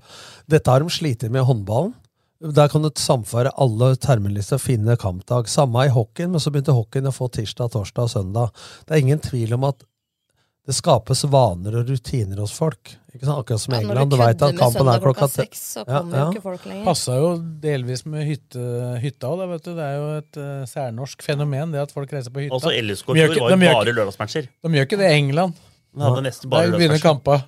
Dette har de slitt med i håndballen. Der kan du samføre alle terminlister og finne kampdag. Samme i hockeyen, men så begynte hockeyen å få tirsdag, torsdag og søndag. Det er ingen tvil om at det skapes vaner og rutiner hos folk. Ikke sant? Akkurat som i Ja, England. du veit at kampen er klokka seks, så kommer jo ikke folk lenger. Passa jo delvis med hytte, hytta òg, vet du. Det er jo et uh, særnorsk fenomen, det at folk reiser på hytta. Altså LSK De gjør ikke- var jo bare lørdagsmatcher. De gjør ikke det i England. De hadde nesten bare Der begynner kampa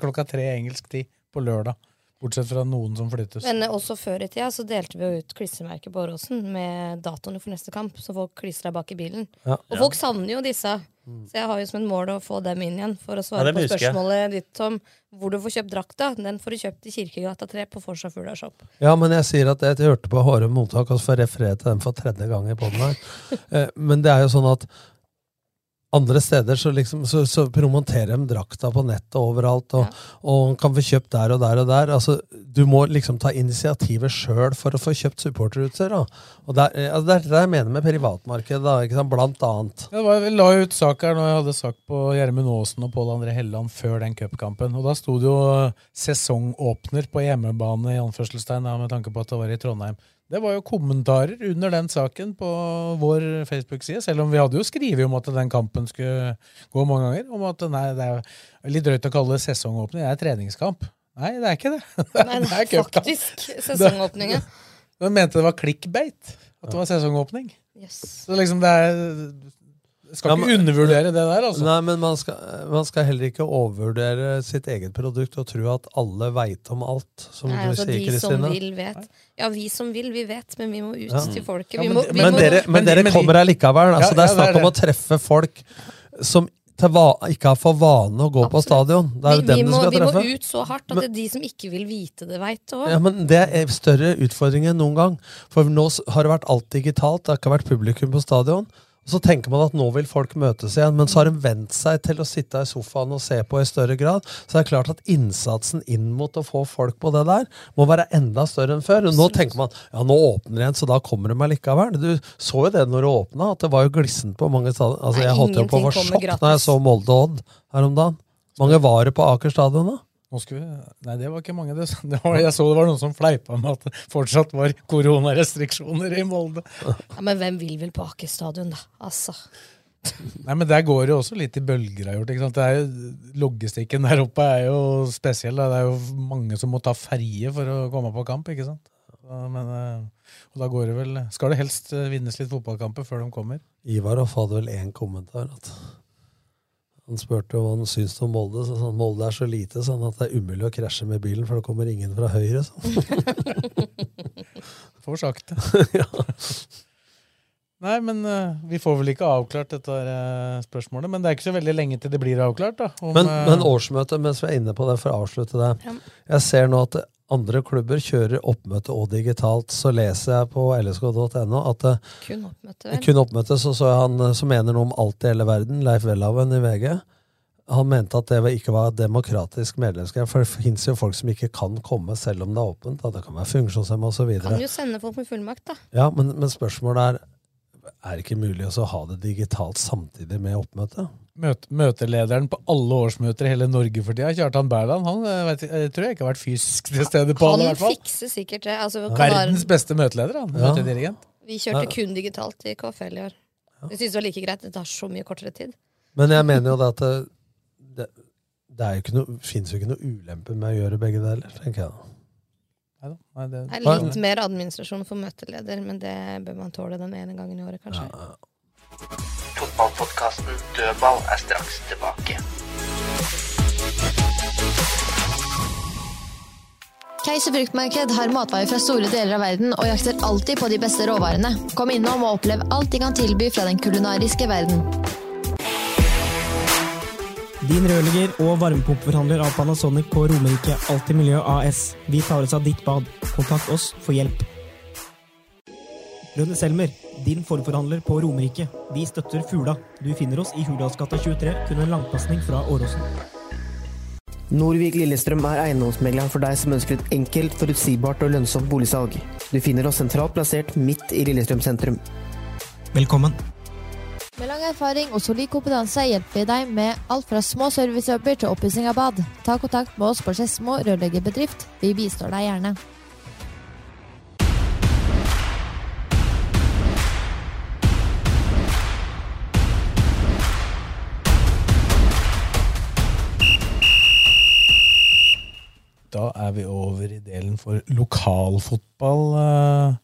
klokka tre engelsk tid på lørdag. Bortsett fra noen som flyttes. Men også før i tida så delte vi jo ut klistremerker på Åråsen med datoene for neste kamp, så folk klistra bak i bilen. Ja. Og folk savner jo disse. Så jeg har jo som en mål å få dem inn igjen. For å svare ja, på spørsmålet ditt om hvor du får kjøpt drakta. Den får du kjøpt i Kirkegata 3 på Forsa Fugla Shop. Ja, men jeg sier at jeg hørte på Håre mottak, og så får jeg referere til dem for tredje gang i podden her. Eh, Men det er jo sånn at andre steder så, liksom, så, så promoterer de drakta på nettet overalt, og, og kan få kjøpt der og der og der. Altså, du må liksom ta initiativet sjøl for å få kjøpt supporterutstyr. Og der, eh, altså, det er det jeg mener med privatmarkedet, da, ikke sant? blant annet. Det var, vi la ut sak her når jeg hadde sak på Gjermund Aasen og Pål André Helleland før den cupkampen. Og da sto det jo eh, sesongåpner på hjemmebane, i anførselstegn, da, med tanke på at det var i Trondheim. Det var jo kommentarer under den saken på vår Facebook-side, selv om vi hadde jo skrevet om at den kampen skulle gå mange ganger. Om at nei, det er litt drøyt å kalle det sesongåpning, det er treningskamp. Nei, det er ikke det. Nei, det er faktisk sesongåpning, ja. De mente det var clickbait, at det var sesongåpning. Yes. Så liksom det er Skal Ja, ikke men- undervurdere det der, altså. Nei, men man skal, man skal heller ikke overvurdere sitt eget produkt og tro at alle veit om alt, som Nei, du altså, sier, de som Kristine. vil, vet. Ja, vi som vil, vi vet, men vi må ut Ja. til folket. Ja, Vi men- må, vi Men må, dere, men dere kommer allikevel. Altså, Ja, det er ja, det er snakk om å treffe folk som til va ikke har for vane å gå på stadion. Det er vi, vi, dem du må, skal vi må ut så hardt at Men- det er de som ikke vil vite det, veit det òg. Ja, men Det er større utfordring enn noen gang. For nå har det vært alt digitalt. Det har ikke vært publikum på stadion. Og Så tenker man at nå vil folk møtes igjen, men så har de vent seg til å sitte i sofaen og se på i større grad. Så det er klart at innsatsen inn mot å få folk på det der må være enda større enn før. Nå tenker man ja, nå åpner igjen, så da kommer de likevel. Du så jo det når det åpna, at det var jo glissent på mange stadion. Altså, jeg holdt jo på å få sjokk da jeg så Molde Odd her om dagen. Mange var det på Aker stadion da? Vi, nei, det var ikke mange. Det, det var, jeg så det var noen som fleipa med at det fortsatt var koronarestriksjoner i Molde. Ja, men hvem vil vel på Aker stadion, da? Altså. Nei, men Der går det jo også litt i bølger. har gjort, ikke sant? Det er jo, logistikken der oppe er jo spesiell. Da. Det er jo mange som må ta ferje for å komme på kamp. ikke sant? Men, eh, og da går det vel, skal det helst vinnes litt fotballkamper før de kommer. Ivar Hoff hadde vel én kommentar. At han spurte hva han syntes om Molde. Så han Molde er så lite sånn at det er umulig å krasje med bilen, for det kommer ingen fra høyre. Sånn. For sakte. ja. Nei, men uh, vi får vel ikke avklart dette uh, spørsmålet. Men det er ikke så veldig lenge til det blir avklart. da. Om, men, eh, men årsmøtet, mens vi er inne på det, for å avslutte det Jeg ser nå at andre klubber kjører oppmøte og digitalt. Så leser jeg på lsk.no at Kun oppmøte, kun oppmøte, så så jeg han som mener noe om alt i hele verden, Leif Welhaven i VG. Han mente at det ikke var demokratisk medlemskap, for det fins jo folk som ikke kan komme selv om det er åpent. Da. Det kan være funksjonshemma osv. Kan jo sende folk med fullmakt, da. Ja, men, men spørsmålet er er det ikke mulig å ha det digitalt samtidig med oppmøte? Møte, møtelederen på alle årsmøter i hele Norge for tida, Kjartan Berland, han eh, vet, jeg tror jeg ikke har vært fysisk til stede på alle. i Han hvert fall. fikser sikkert det. Altså, Verdens beste møteleder, han. Ja. Møtedirigent. Vi kjørte Ja. kun digitalt i KFL i år. Vi syntes det var like greit. Det tar så mye kortere tid. Men jeg mener jo det at det, det, det er noe, fins jo ikke noe ulempe med å gjøre begge deler, tenker jeg da. Nei, det, Det er litt mer administrasjon for møteleder, men det bør man tåle den ene gangen i året, kanskje. Fotballpodkasten Dødball er straks tilbake. Keiser fruktmarked har matvarer fra store deler av verden og jakter alltid på de beste råvarene. Kom innom og opplev alt de kan tilby fra den kulinariske verden. Din rørlegger og varmepumpeforhandler av Panasonic på Romerike Alltid Miljø AS. Vi tar oss av ditt bad. Kontakt oss for hjelp. Rønne Selmer, din forforhandler på Romerike. Vi støtter Fula. Du finner oss i Hurdalsgata 23, kun en langpasning fra Åråsen. Norvik Lillestrøm er eiendomsmegleren for deg som ønsker et enkelt, forutsigbart og lønnsomt boligsalg. Du finner oss sentralt plassert midt i Lillestrøm sentrum. Velkommen. Med lang erfaring og solid kompetanse hjelper vi deg med alt fra små servicejobber til oppussing av bad. Ta kontakt med oss på Skedsmo rørleggerbedrift. Vi bistår deg gjerne. Da er vi over i delen for lokalfotball.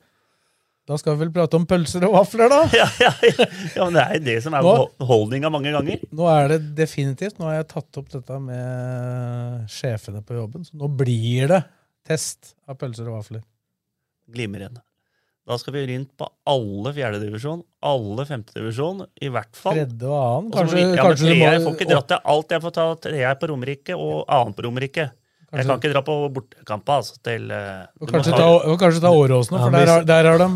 Da skal vi vel prate om pølser og vafler, da? Ja, ja, ja. ja men det er det som er Nå- holdninga mange ganger. Nå er det definitivt. Nå har jeg tatt opp dette med sjefene på jobben, så nå blir det Test av pølser og vafler. Glimrende. Da skal vi rundt på alle fjerdedivisjon, alle femtedivisjon, i hvert fall. Tredje og annen. Kanskje, vi- ja, kanskje du må Jeg får ikke dratt til alt. Jeg får ta treer på Romerike og annen på Romerike. Jeg kan ikke dra på bortekamper altså, til eh, Og kanskje ta, og kanskje ta Åråsen, for der, har- der har de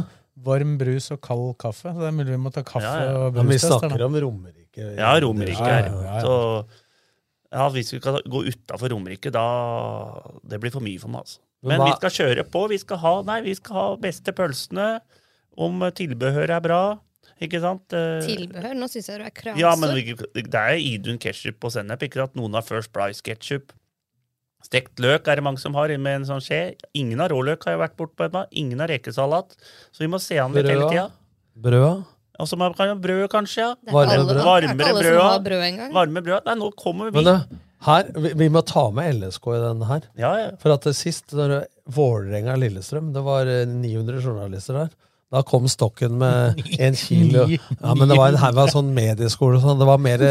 varm brus og kald kaffe. Så det er mulig vi må ta kaffe Ja, ja. og brustest. men vi snakker om Romerike. Ja, Romerike her. ja, ja, ja. Så ja, hvis vi skal gå utafor Romerike, da Det blir for mye for meg, altså. Men Men vi skal kjøre på. Vi skal ha Nei, vi skal ha beste pølsene. Om tilbehøret er bra. Ikke sant? Eh, Tilbehør? Nå syns jeg du er kranse. Ja, men det er Idun ketchup og sennep. Ikke sant? Noen har First Price ketchup. Stekt løk er det mange som har med en sånn skje. Ingen av råløk, har jeg vært bort på ennå. Ingen har rekesalat. Så vi må se an litt hele tida. Brøda? Og så man ha brød, kanskje. ja. Det brød. er Varmere alle som brød. har brød engang. Varme brød. Nei, nå kommer vi. Men det, her, vi, vi må ta med LSK i denne her. Ja, ja. For at det sist, når Vålerenga-Lillestrøm, det var eh, 900 journalister der. Da kom stokken med en kilo. Ja, men det var en haug av sånn medieskole og sånn. Det var mer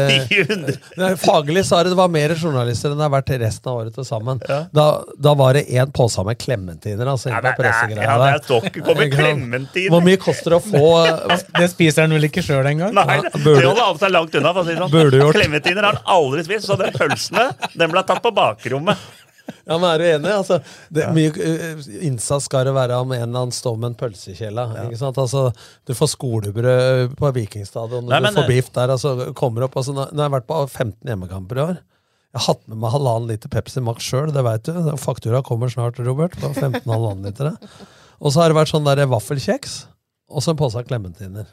Faglig sa det det var mer journalister enn det har vært resten av året til sammen. Da, da var det én pose med klementiner. Altså, Ja, det er- ja, det er stokken. Kommer klementiner. Hvor mye koster det å få Det spiser han vel ikke sjøl engang? Nei, det det holder han seg langt unna. si sånn. Klementiner har han aldri spist, så den pølsene den ble tatt på bakrommet. Ja, men Er du enig? Altså, det, Mye uh, innsats skal det være om en eller annen står med en pølsekjele. Ikke sant? Altså, du får skolebrød på Vikingstadion, Nei, du men, får eh, biff der. Altså, kommer opp, altså, nå nå har jeg vært på 15 hjemmekamper i år. Jeg har hatt med meg halvannen liter Pepsi Max sjøl, det veit du. Faktura kommer snart, Robert. På 15 halvannen liter. Og så har det vært sånn der vaffelkjeks, og så en pose klementiner.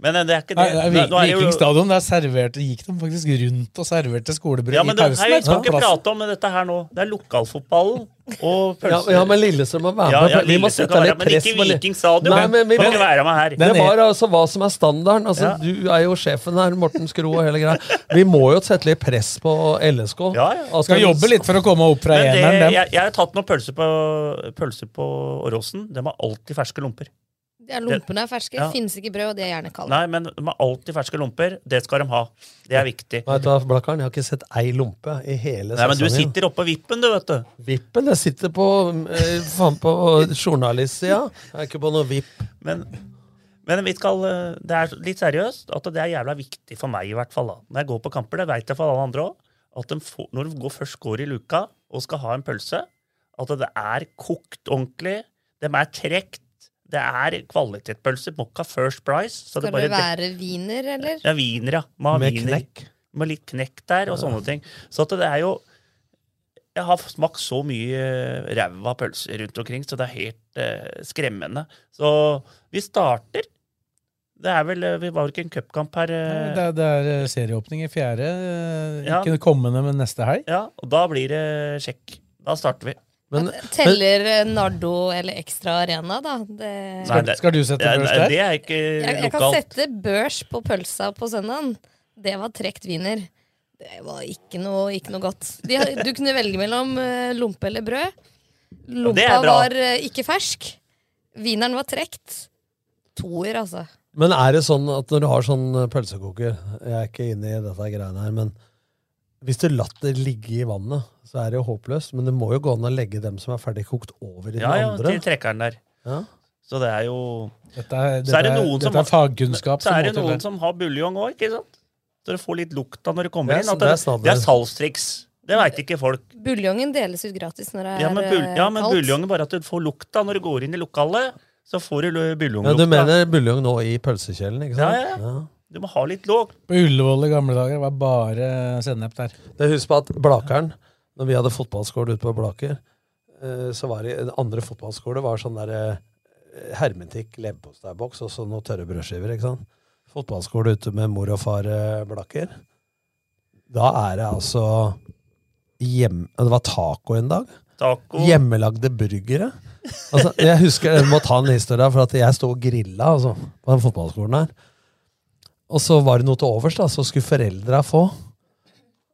Men eh, det er ikke det. Nei, er det Viking stadion, der serverte, gikk de faktisk rundt og serverte skolebrød Ja, men i pausen. vi skal Ja. ikke prate om dette her nå. Det er lokalfotballen og Ja, pølser. ja, men Lillestrøm må være med. ja, vi må sette være litt med, men ikke på Viking stadion. Nei, men vi men, ikke være med her. Det var altså hva som er standarden. Altså, Ja. Du er jo sjefen her, Morten Skro og hele greia. Vi må jo sette litt press på LSK. Ja, ja. Altså, Skal jobbe litt for å komme opp fra eneren, dem. jeg, jeg har tatt noen pølser på, pølser på Åråsen. De har alltid ferske lomper. Ja, Lompene er ferske. Ja. Finnes ikke brød, og de er gjerne kalde. Nei, men de har alltid ferske lomper. Det skal de ha. Det er viktig. Vet du Blakkaren? Jeg har ikke sett ei lompe i hele Nei, men du sesongen. sitter oppå vippen, du, vet du. Vippen? Jeg sitter på, eh, faen på journalistsida. Jeg er ikke på noe vipp. Men, men vi skal, eh, det er litt seriøst at det er jævla viktig for meg, i hvert fall. da. Når jeg går på kamper, det vet jeg for alle andre òg, at de får, når de går, først går i luka og skal ha en pølse, at det er kokt ordentlig, de er trekt, det er kvalitetspølse, Mokka First Price. Så Skal bare det være wiener, eller? Ja, wiener, ja. Med, Med viner, knekk. Med litt knekk der, og sånne ting. Så at det er jo Jeg har smakt så mye ræva pølser rundt omkring, så det er helt eh, skremmende. Så vi starter. Det er vel Vi var jo ikke en cupkamp her. eh, Det er, det er eh, serieåpning i fjerde. Ikke Ja. Kommende, men neste helg. Ja, og da blir det sjekk. Da starter vi. Men, Teller men, Nardo eller Ekstra Arena, da? Det... Skal, det- skal du sette ja, børs der? det er ikke Jeg, jeg kan sette børs på pølsa på søndagen. Det var trekt wiener. Det var ikke noe, ikke noe godt. De, du kunne velge mellom eh, lompe eller brød. det Lompa var eh, ikke fersk. Wieneren var trekt. Toer, altså. Men er det sånn at når du har sånn eh, pølsekoker Jeg er ikke inne i dette greiene her, men hvis du latt det ligge i vannet, så er det jo håpløst. Men det må jo gå an å legge dem som er ferdig kokt, over i Ja, den ja, andre. til trekkeren der. Ja. Så det er jo Dette er, Så er det dette noen som er fagkunnskap. Så er det noen som har buljong òg, ikke sant? Så du får litt lukta når du kommer Det er- inn. At det det, er snadder. det er salgstriks. Det veit ikke folk. Buljongen deles ut gratis når det er Ja, men, bul eh, ja, men kaldt. buljongen bare at du får lukta når du går inn i lokalet. Så får du buljonglukta. Ja, du mener buljong nå i pølsekjelen, ikke sant? Ja, ja. Du må ha litt låg. På Ullevål i gamle dager var bare sennep der. Det Husk på at Blakeren, når vi hadde fotballskole ute på Blaker, eh, så var det en andre fotballskole var sånn der eh, hermetikk leverposteiboks og så noen tørre brødskiver. ikke sant? Fotballskole ute med mor og far Blakker. Blaker. Da er det altså hjem, Det var taco en dag. Taco. Hjemmelagde burgere. Altså, jeg husker, jeg må ta en historie, for at jeg sto og grilla altså, på den fotballskolen her. Og så var det noe til overs, da, så skulle foreldra få.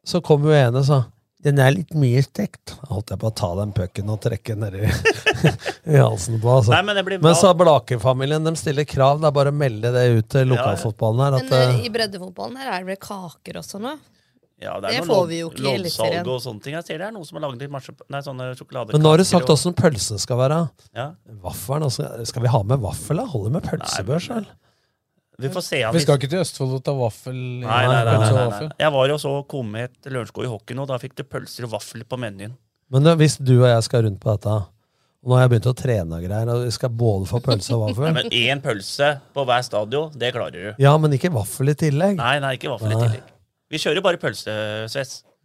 Så kom jo ene og sa den er litt mye stekt. Holdt jeg på å ta den pucken og trekke nedi i halsen på. Altså. Nei, men det blir men så Blake-familien de stiller krav. Det er bare å melde det ut til lokalfotballen her. Men At, men eh, i breddefotballen her er det vel kaker også nå? Ja, Det det får vi jo ikke i Eliteserien. og sånne ting. Jeg ser det er noen som har laget litt nei, sånne sjokoladekaker. Men nå har du sagt og- åssen pølsen skal være. Ja. Vaffelen, altså, Skal vi ha med vaffel, da? Holder med pølsebørs, vel? Vi får se Vi skal ikke til Østfold og ta vaffel. Nei, nei, nei, nei, nei, nei. Jeg var jo så Komet Lørenskog i hockey nå. Da fikk du pølser og vaffel på menyen. Men da, hvis du og jeg skal rundt på dette, og nå har jeg begynt å trene og greier, og skal både få pølse og Nei, vaffel men én pølse på hver stadion, det klarer du. Ja, men ikke vaffel i tillegg. Nei, nei, ikke vaffel i tillegg. Vi kjører bare pølse,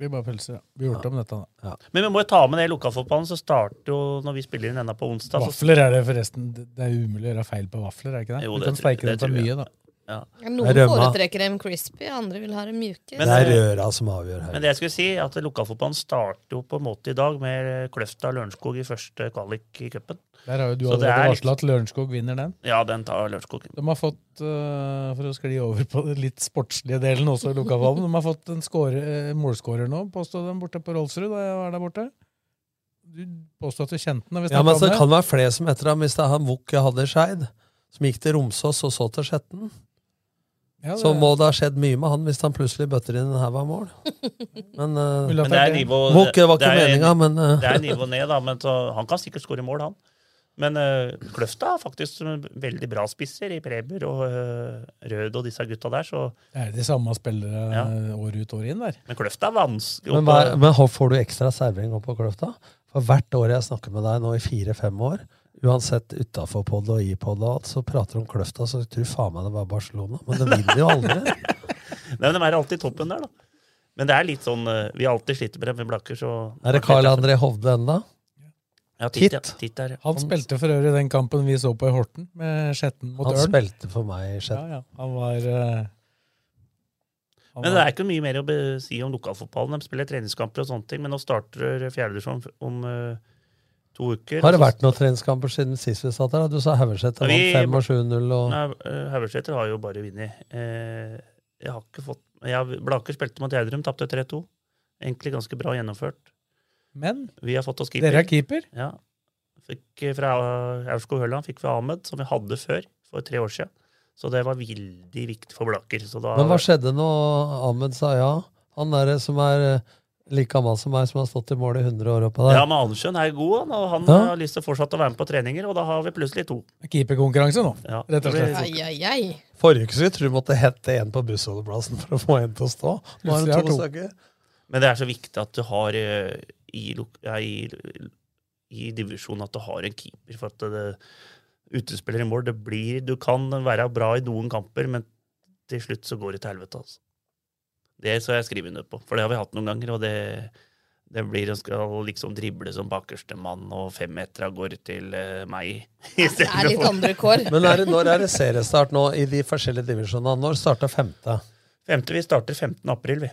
Det bare pølser, ja. Vi har gjort om dette, da. Men vi må jo ta med det i lokalfotballen, så starter jo når vi spiller inn enda på onsdag. så- Vafler er det forresten Det det er umulig å gjøre feil på vafler, er det ikke det? Jo, du kan speike steike det dem for mye, da. Ja. Noen er rømma. foretrekker dem crispy, andre vil ha dem mjuke. Men- Det er røra som avgjør her. Men det jeg skulle si, at lokalfotballen starter jo på en måte i dag med Kløfta Lørenskog i første kvalik i cupen. Der har jo du Så allerede er varsla at Lørenskog vinner den. Ja, den tar Lørenskog. De har fått, øh, for å skli over på den litt sportslige delen også i lokalfotballen, de har fått en score, eh, målskårer nå, påstod de borte på Rolfsrud da jeg var der borte. Du påstod at du kjente den. Ja, men så Det kan være flere som etter ham, hvis det er han Wuk i Skeid, som gikk til Romsås og så til Skjetten. Ja, det- Så må det ha skjedd mye med han hvis han plutselig bøtter inn en haug av mål. Men, uh, Men det er nivå Vuk det var det ikke er- meninga, men uh, Det er nivå ned, da, men så, han kan sikkert skåre mål, han. Men uh, Kløfta har faktisk veldig bra spisser i Preber og uh, Rød og disse gutta der, så Det er de samme spillere Ja. år ut og år inn der. Men Kløfta er vanskelig men, hva, men får du ekstra servering opp på Kløfta? For hvert år jeg snakker med deg nå i fire-fem år, uansett utafor pod og i pod og alt, så prater de om Kløfta, så jeg tror faen meg det var Barcelona. Men de vinner jo aldri. Nei, men De er alltid toppen der, da. Men det er litt sånn uh, Vi har alltid slitt med Blakker, så Er det Karl André Hovde ennå? Ja, Titt, ja. Titt. Der, ja. Han spilte for øvrig den kampen vi så på i Horten, med Skjetten mot Ørn. Han spilte for meg i Skjetten. Ja, ja. Han var uh, han Men det er ikke mye mer å be- si om lokalfotballen. De spiller treningskamper og sånne ting, men nå starter fjerdedivisjon om uh, to uker. Har det vært noen treningskamper siden sist vi satt her? Du sa Haugeseter vant 5 og 7-0 og Nei, eh, Haugeseter har jo bare vunnet. Eh, jeg har ikke fått jeg, Blaker spilte mot Gjerdrum, tapte 3-2. Egentlig ganske bra gjennomført. Men Vi har fått oss keeper. dere er keeper. Ja. Fikk eh, fra Aurskog Høland fikk vi Ahmed, som vi hadde før, for tre år siden. Så det var veldig viktig for Blaker. Så da, Men hva skjedde når Ahmed sa ja? Han der som er like gammel som meg, som har stått i mål i 100 år oppe der. Ja, men Andersjøen er god, han, og han Ja. har lyst til å fortsette å være med på treninger, og da har vi plutselig to. Keeperkonkurranse nå, Ja. rett og slett. Ai, ai, ai. Forrige uke skulle jeg tro du måtte hente en på bussholdeplassen for å få en til å stå. Nå er har to to. stykker. Men det er så viktig at du har eh, i, i, i divisjonen at du har en keeper. For at det, utespiller i mål det blir, Du kan være bra i noen kamper, men til slutt så går det til helvete. Altså. Det skal jeg skrive under på, for det har vi hatt noen ganger. og det, det blir å skal liksom drible som bakerste mann, og femmetera går til uh, meg. Det er litt andre kår. Men er det, når er det seriestart nå i de forskjellige divisjonene? Når starter femte? Femte, Vi starter 15. april, vi.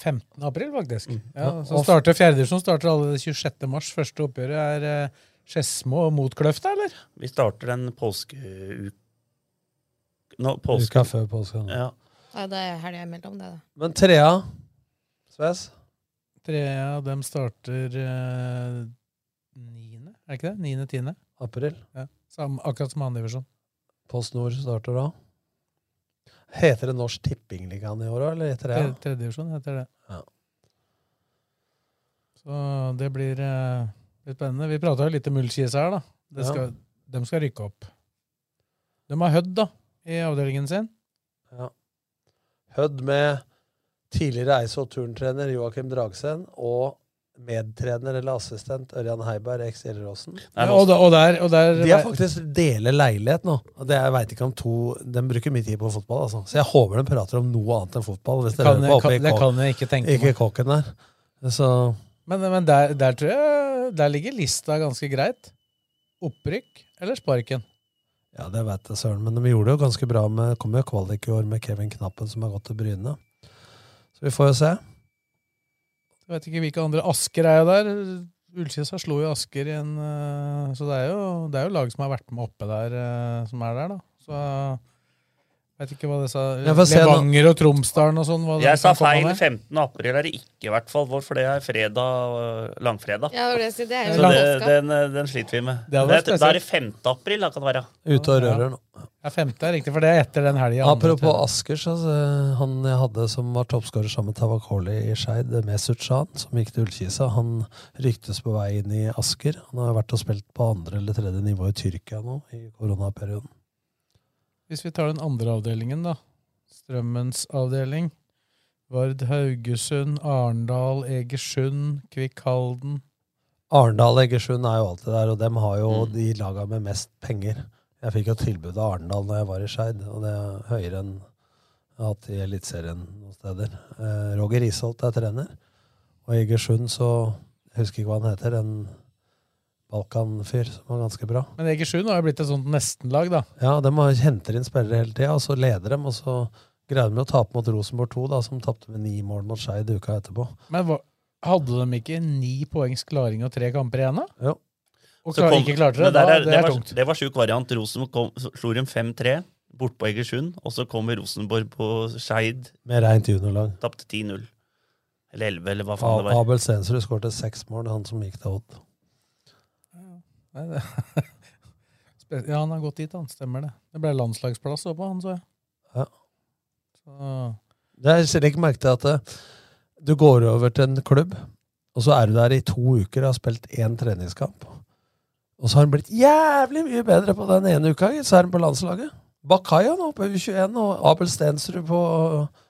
15. april, faktisk. Mm. Ja, så Og- starter Fjerdedivisjon starter alle 26. mars. Første oppgjøret er eh, Skedsmo mot Kløfta, eller? Vi starter den påskeuka Nå, Uka påske. før påske. Ja. Ja, det er helga imellom, det. da. Men trea, Sves? Trea, dem starter eh, 9., er det ikke det? 9.-10. April. Ja. Samme, akkurat som andredivisjon. Post Nord starter da. Heter det Norsk Tippingligaen i år òg, eller heter det? tredje divisjon heter det. Ja. Så det blir, eh, litt spennende. Vi prata jo litt om Ullkis her, da. Det Ja. De skal rykke opp. De har Hødd, da, i avdelingen sin. Hødd med tidligere Eidsvoll turntrener Joakim Dragsen og medtrener eller assistent Ørjan Heiberg, eks Gjelleråsen. Ja, og, og der, og der De har faktisk deler leilighet nå. Og det jeg vet ikke om to De bruker mye tid på fotball, altså. Så jeg håper de prater om noe annet enn fotball. Hvis det Kan jeg- på kan- det kan jeg ikke tenke Ikke meg. kåken der. Så Men, men der, der tror jeg Der ligger lista ganske greit. Opprykk eller sparken? Ja, det vet jeg søren. Men de gjorde det jo ganske bra med Kom jo kvalik i år med Kevin Knappen, som har gått til Bryne. Så vi får jo se. Jeg vet ikke hvilke andre Asker er jo der. Ullkisa slo jo Asker i en eh, Så det er, jo, det er jo lag som har vært med oppe der, eh, som er der, da. Så Vet ikke hva det sa. Levanger og Tromsdalen og sånn. Jeg sa feil. 15. april er det ikke, i hvert fall. vår, For det er fredag, øh, langfredag. Ja, det, det er jo Så det, påska. den, øh, den sliter vi med. Det Det er, da er det 5. april, da kan det være. Ute og rører nå. Ja, 5. er riktig, for det er etter den helga. Apropos Asker, så eh, han jeg hadde som var toppskårer sammen med Tavakoli i Skeid, Mesut Can, som gikk til Ullkisa, han ryktes på vei inn i Asker. Han har vært og spilt på andre eller tredje nivå i Tyrkia nå, i koronaperioden. Hvis vi tar den andre avdelingen, da. Strømmens avdeling. Vard Haugesund, Arendal, Egersund, Kvikk Halden. Arendal-Egersund er jo alltid der, og dem har jo de laga med mest penger. Jeg fikk jo tilbud av Arendal når jeg var i Skeid, og det er høyere enn jeg har hatt i Eliteserien noen steder. Eh, Roger Isholt er trener, og Egersund så Jeg husker ikke hva han heter, en Balkan-fyr som var ganske bra. Men Egersund har jo blitt et sånt nestenlag, da. Ja, de henter inn spillere hele tida, og så leder dem, og så greide de å tape mot Rosenborg 2, da, som tapte med ni mål mot Skeid uka etterpå. Men hva, hadde de ikke ni poengs klaring og tre kamper igjen, da? Jo. Og klar, kom- ikke klarte det, da, er, det, det, er var, tungt. det var sjuk variant. Rosenborg kom- slo dem 5-3 bort på Egersund, og så kommer Rosenborg på Skeid. Med rent juniorlag. Tapte 10-0. Eller 11, eller hva faen det var. Abel Stensrud skårte seks mål, han som gikk til Odd. Ja, han har gått dit, han. Stemmer det. Det ble landslagsplass oppå han, så jeg. Ja. Så, Det er selv ikke merket til at eh, du går over til en klubb, og så er du der i to uker og har spilt én treningskamp. Og så har han blitt jævlig mye bedre på den ene uka, så er han på landslaget. Bakaya nå på U21, og Abel Stensrud på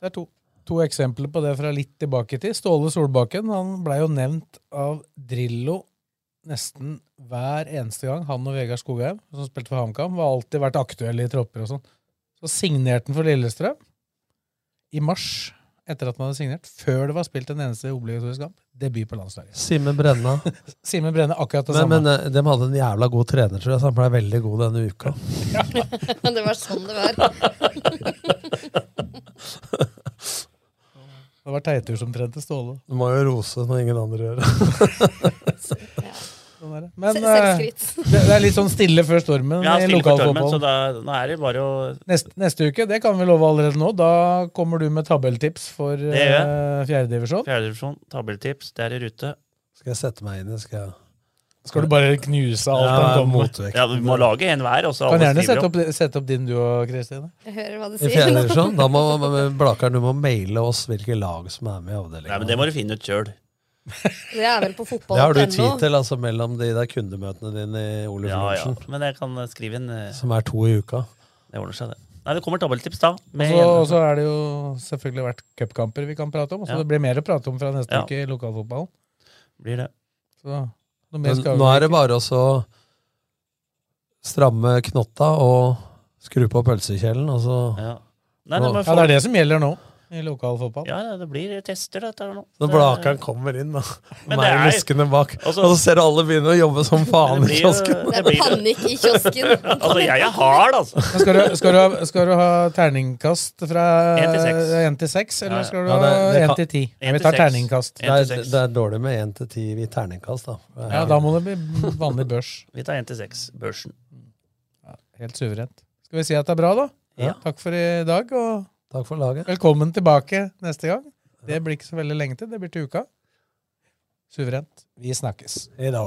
Det er to, to eksempler på det fra litt tilbake i tid. Ståle Solbakken han blei jo nevnt av Drillo nesten hver eneste gang, han og Vegard Skogheim, som spilte for HamKam, har alltid vært aktuelle i tropper og sånn. Så signerte han for Lillestrøm i mars, etter at man hadde signert, før det var spilt en eneste obligatorisk kamp. Debut på landslaget. Simen Brenna. Simen Brenna, akkurat det Men, samme. men eh, de hadde en jævla god trener, tror jeg, så han ble veldig god denne uka. det var sånn det var. Det var Teitur som trente Ståle. Du må jo rose når ingen andre gjør det. Sånn er det. Men eh, det, det er litt sånn stille før stormen Ja, i lokalfotballen. så da, nå er det bare å Neste, neste uke, det kan vi love allerede nå, da kommer du med tabelltips for uh, fjerdedivisjon. Fjerdedivisjon, tabelltips, det er i rute. Skal jeg sette meg inn i skal jeg... Skal du bare knuse alt Ja, han kommer mot? Ja, du må lage en hver, Kan gjerne sette opp. sette opp din du og Kristine. Jeg hører hva du I sier. Da må Blakeren, du må maile oss hvilke lag som er med i avdelingen. Nei, men det må du finne ut sjøl. Det er vel på Det har du tid til, altså mellom de der kundemøtene dine i Oluf Ja, ja. Men jeg kan eh, skrive inn eh, som er to i uka. Det ordner seg, det. Nei, det kommer tabelltips da. Og med så- en- Og så er det jo selvfølgelig vært cupkamper vi kan prate om. Så Ja. det blir mer å prate om fra neste Ja. uke i lokalfotballen. Blir det. Så noe mer Men skal nå er det bare også å stramme knotta og skru på pølsekjelen, og så Ja. Nei, det, men Ja, det er det som gjelder nå i lokalfotball. Ja, ja, det blir tester, dette her nå. Når Blakeren kommer inn, da. Det er- luskende bak. Altså- og så ser alle begynne å jobbe som faen i kiosken. Det er panikk i kiosken. Altså, jeg er hard, altså. Skal, du, skal, du ha, skal du ha terningkast fra En til seks. én til seks, eller Ja, ja. skal du ha det- det én kan- til ti? En Vi tar terningkast. Det er, det er dårlig med én til ti i terningkast, da. Ja, da må det bli vanlig børs. Vi tar 1 til 6, børsen. Helt suverent. Skal vi si at det er bra, da? Ja. Takk for i dag, og Takk for laget. velkommen tilbake neste gang. Det blir ikke så veldig lenge til. Det blir til uka. Suverent. Vi snakkes. Hei da.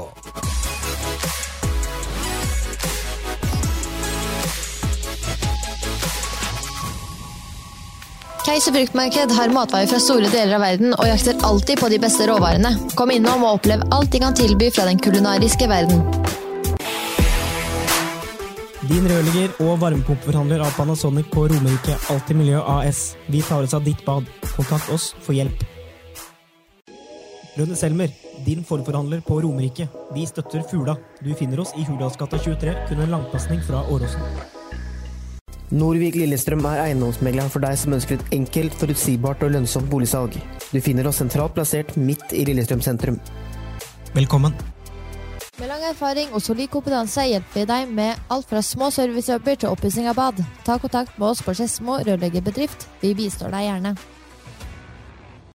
Keiser fruktmarked har matvarer fra store deler av verden og jakter alltid på de beste råvarene. Kom innom og opplev alt de kan tilby fra den kulinariske verden. Din rørlegger og varmepumpeforhandler av Panasonic på Romerike Alltid Miljø AS. Vi tar oss av ditt bad. Kontakt oss for hjelp. Rønne Selmer, din forforhandler på Romerike. Vi støtter Fula. Du finner oss i Hurdalsgata 23, kun en langpasning fra Åråsen. Norvik Lillestrøm er eiendomsmegleren for deg som ønsker et enkelt, forutsigbart og lønnsomt boligsalg. Du finner oss sentralt plassert midt i Lillestrøm sentrum. Velkommen. Med lang erfaring og solid kompetanse hjelper vi deg med alt fra små servicejobber til oppussing av bad. Ta kontakt med oss på Skedsmo rørleggerbedrift. Vi bistår deg gjerne.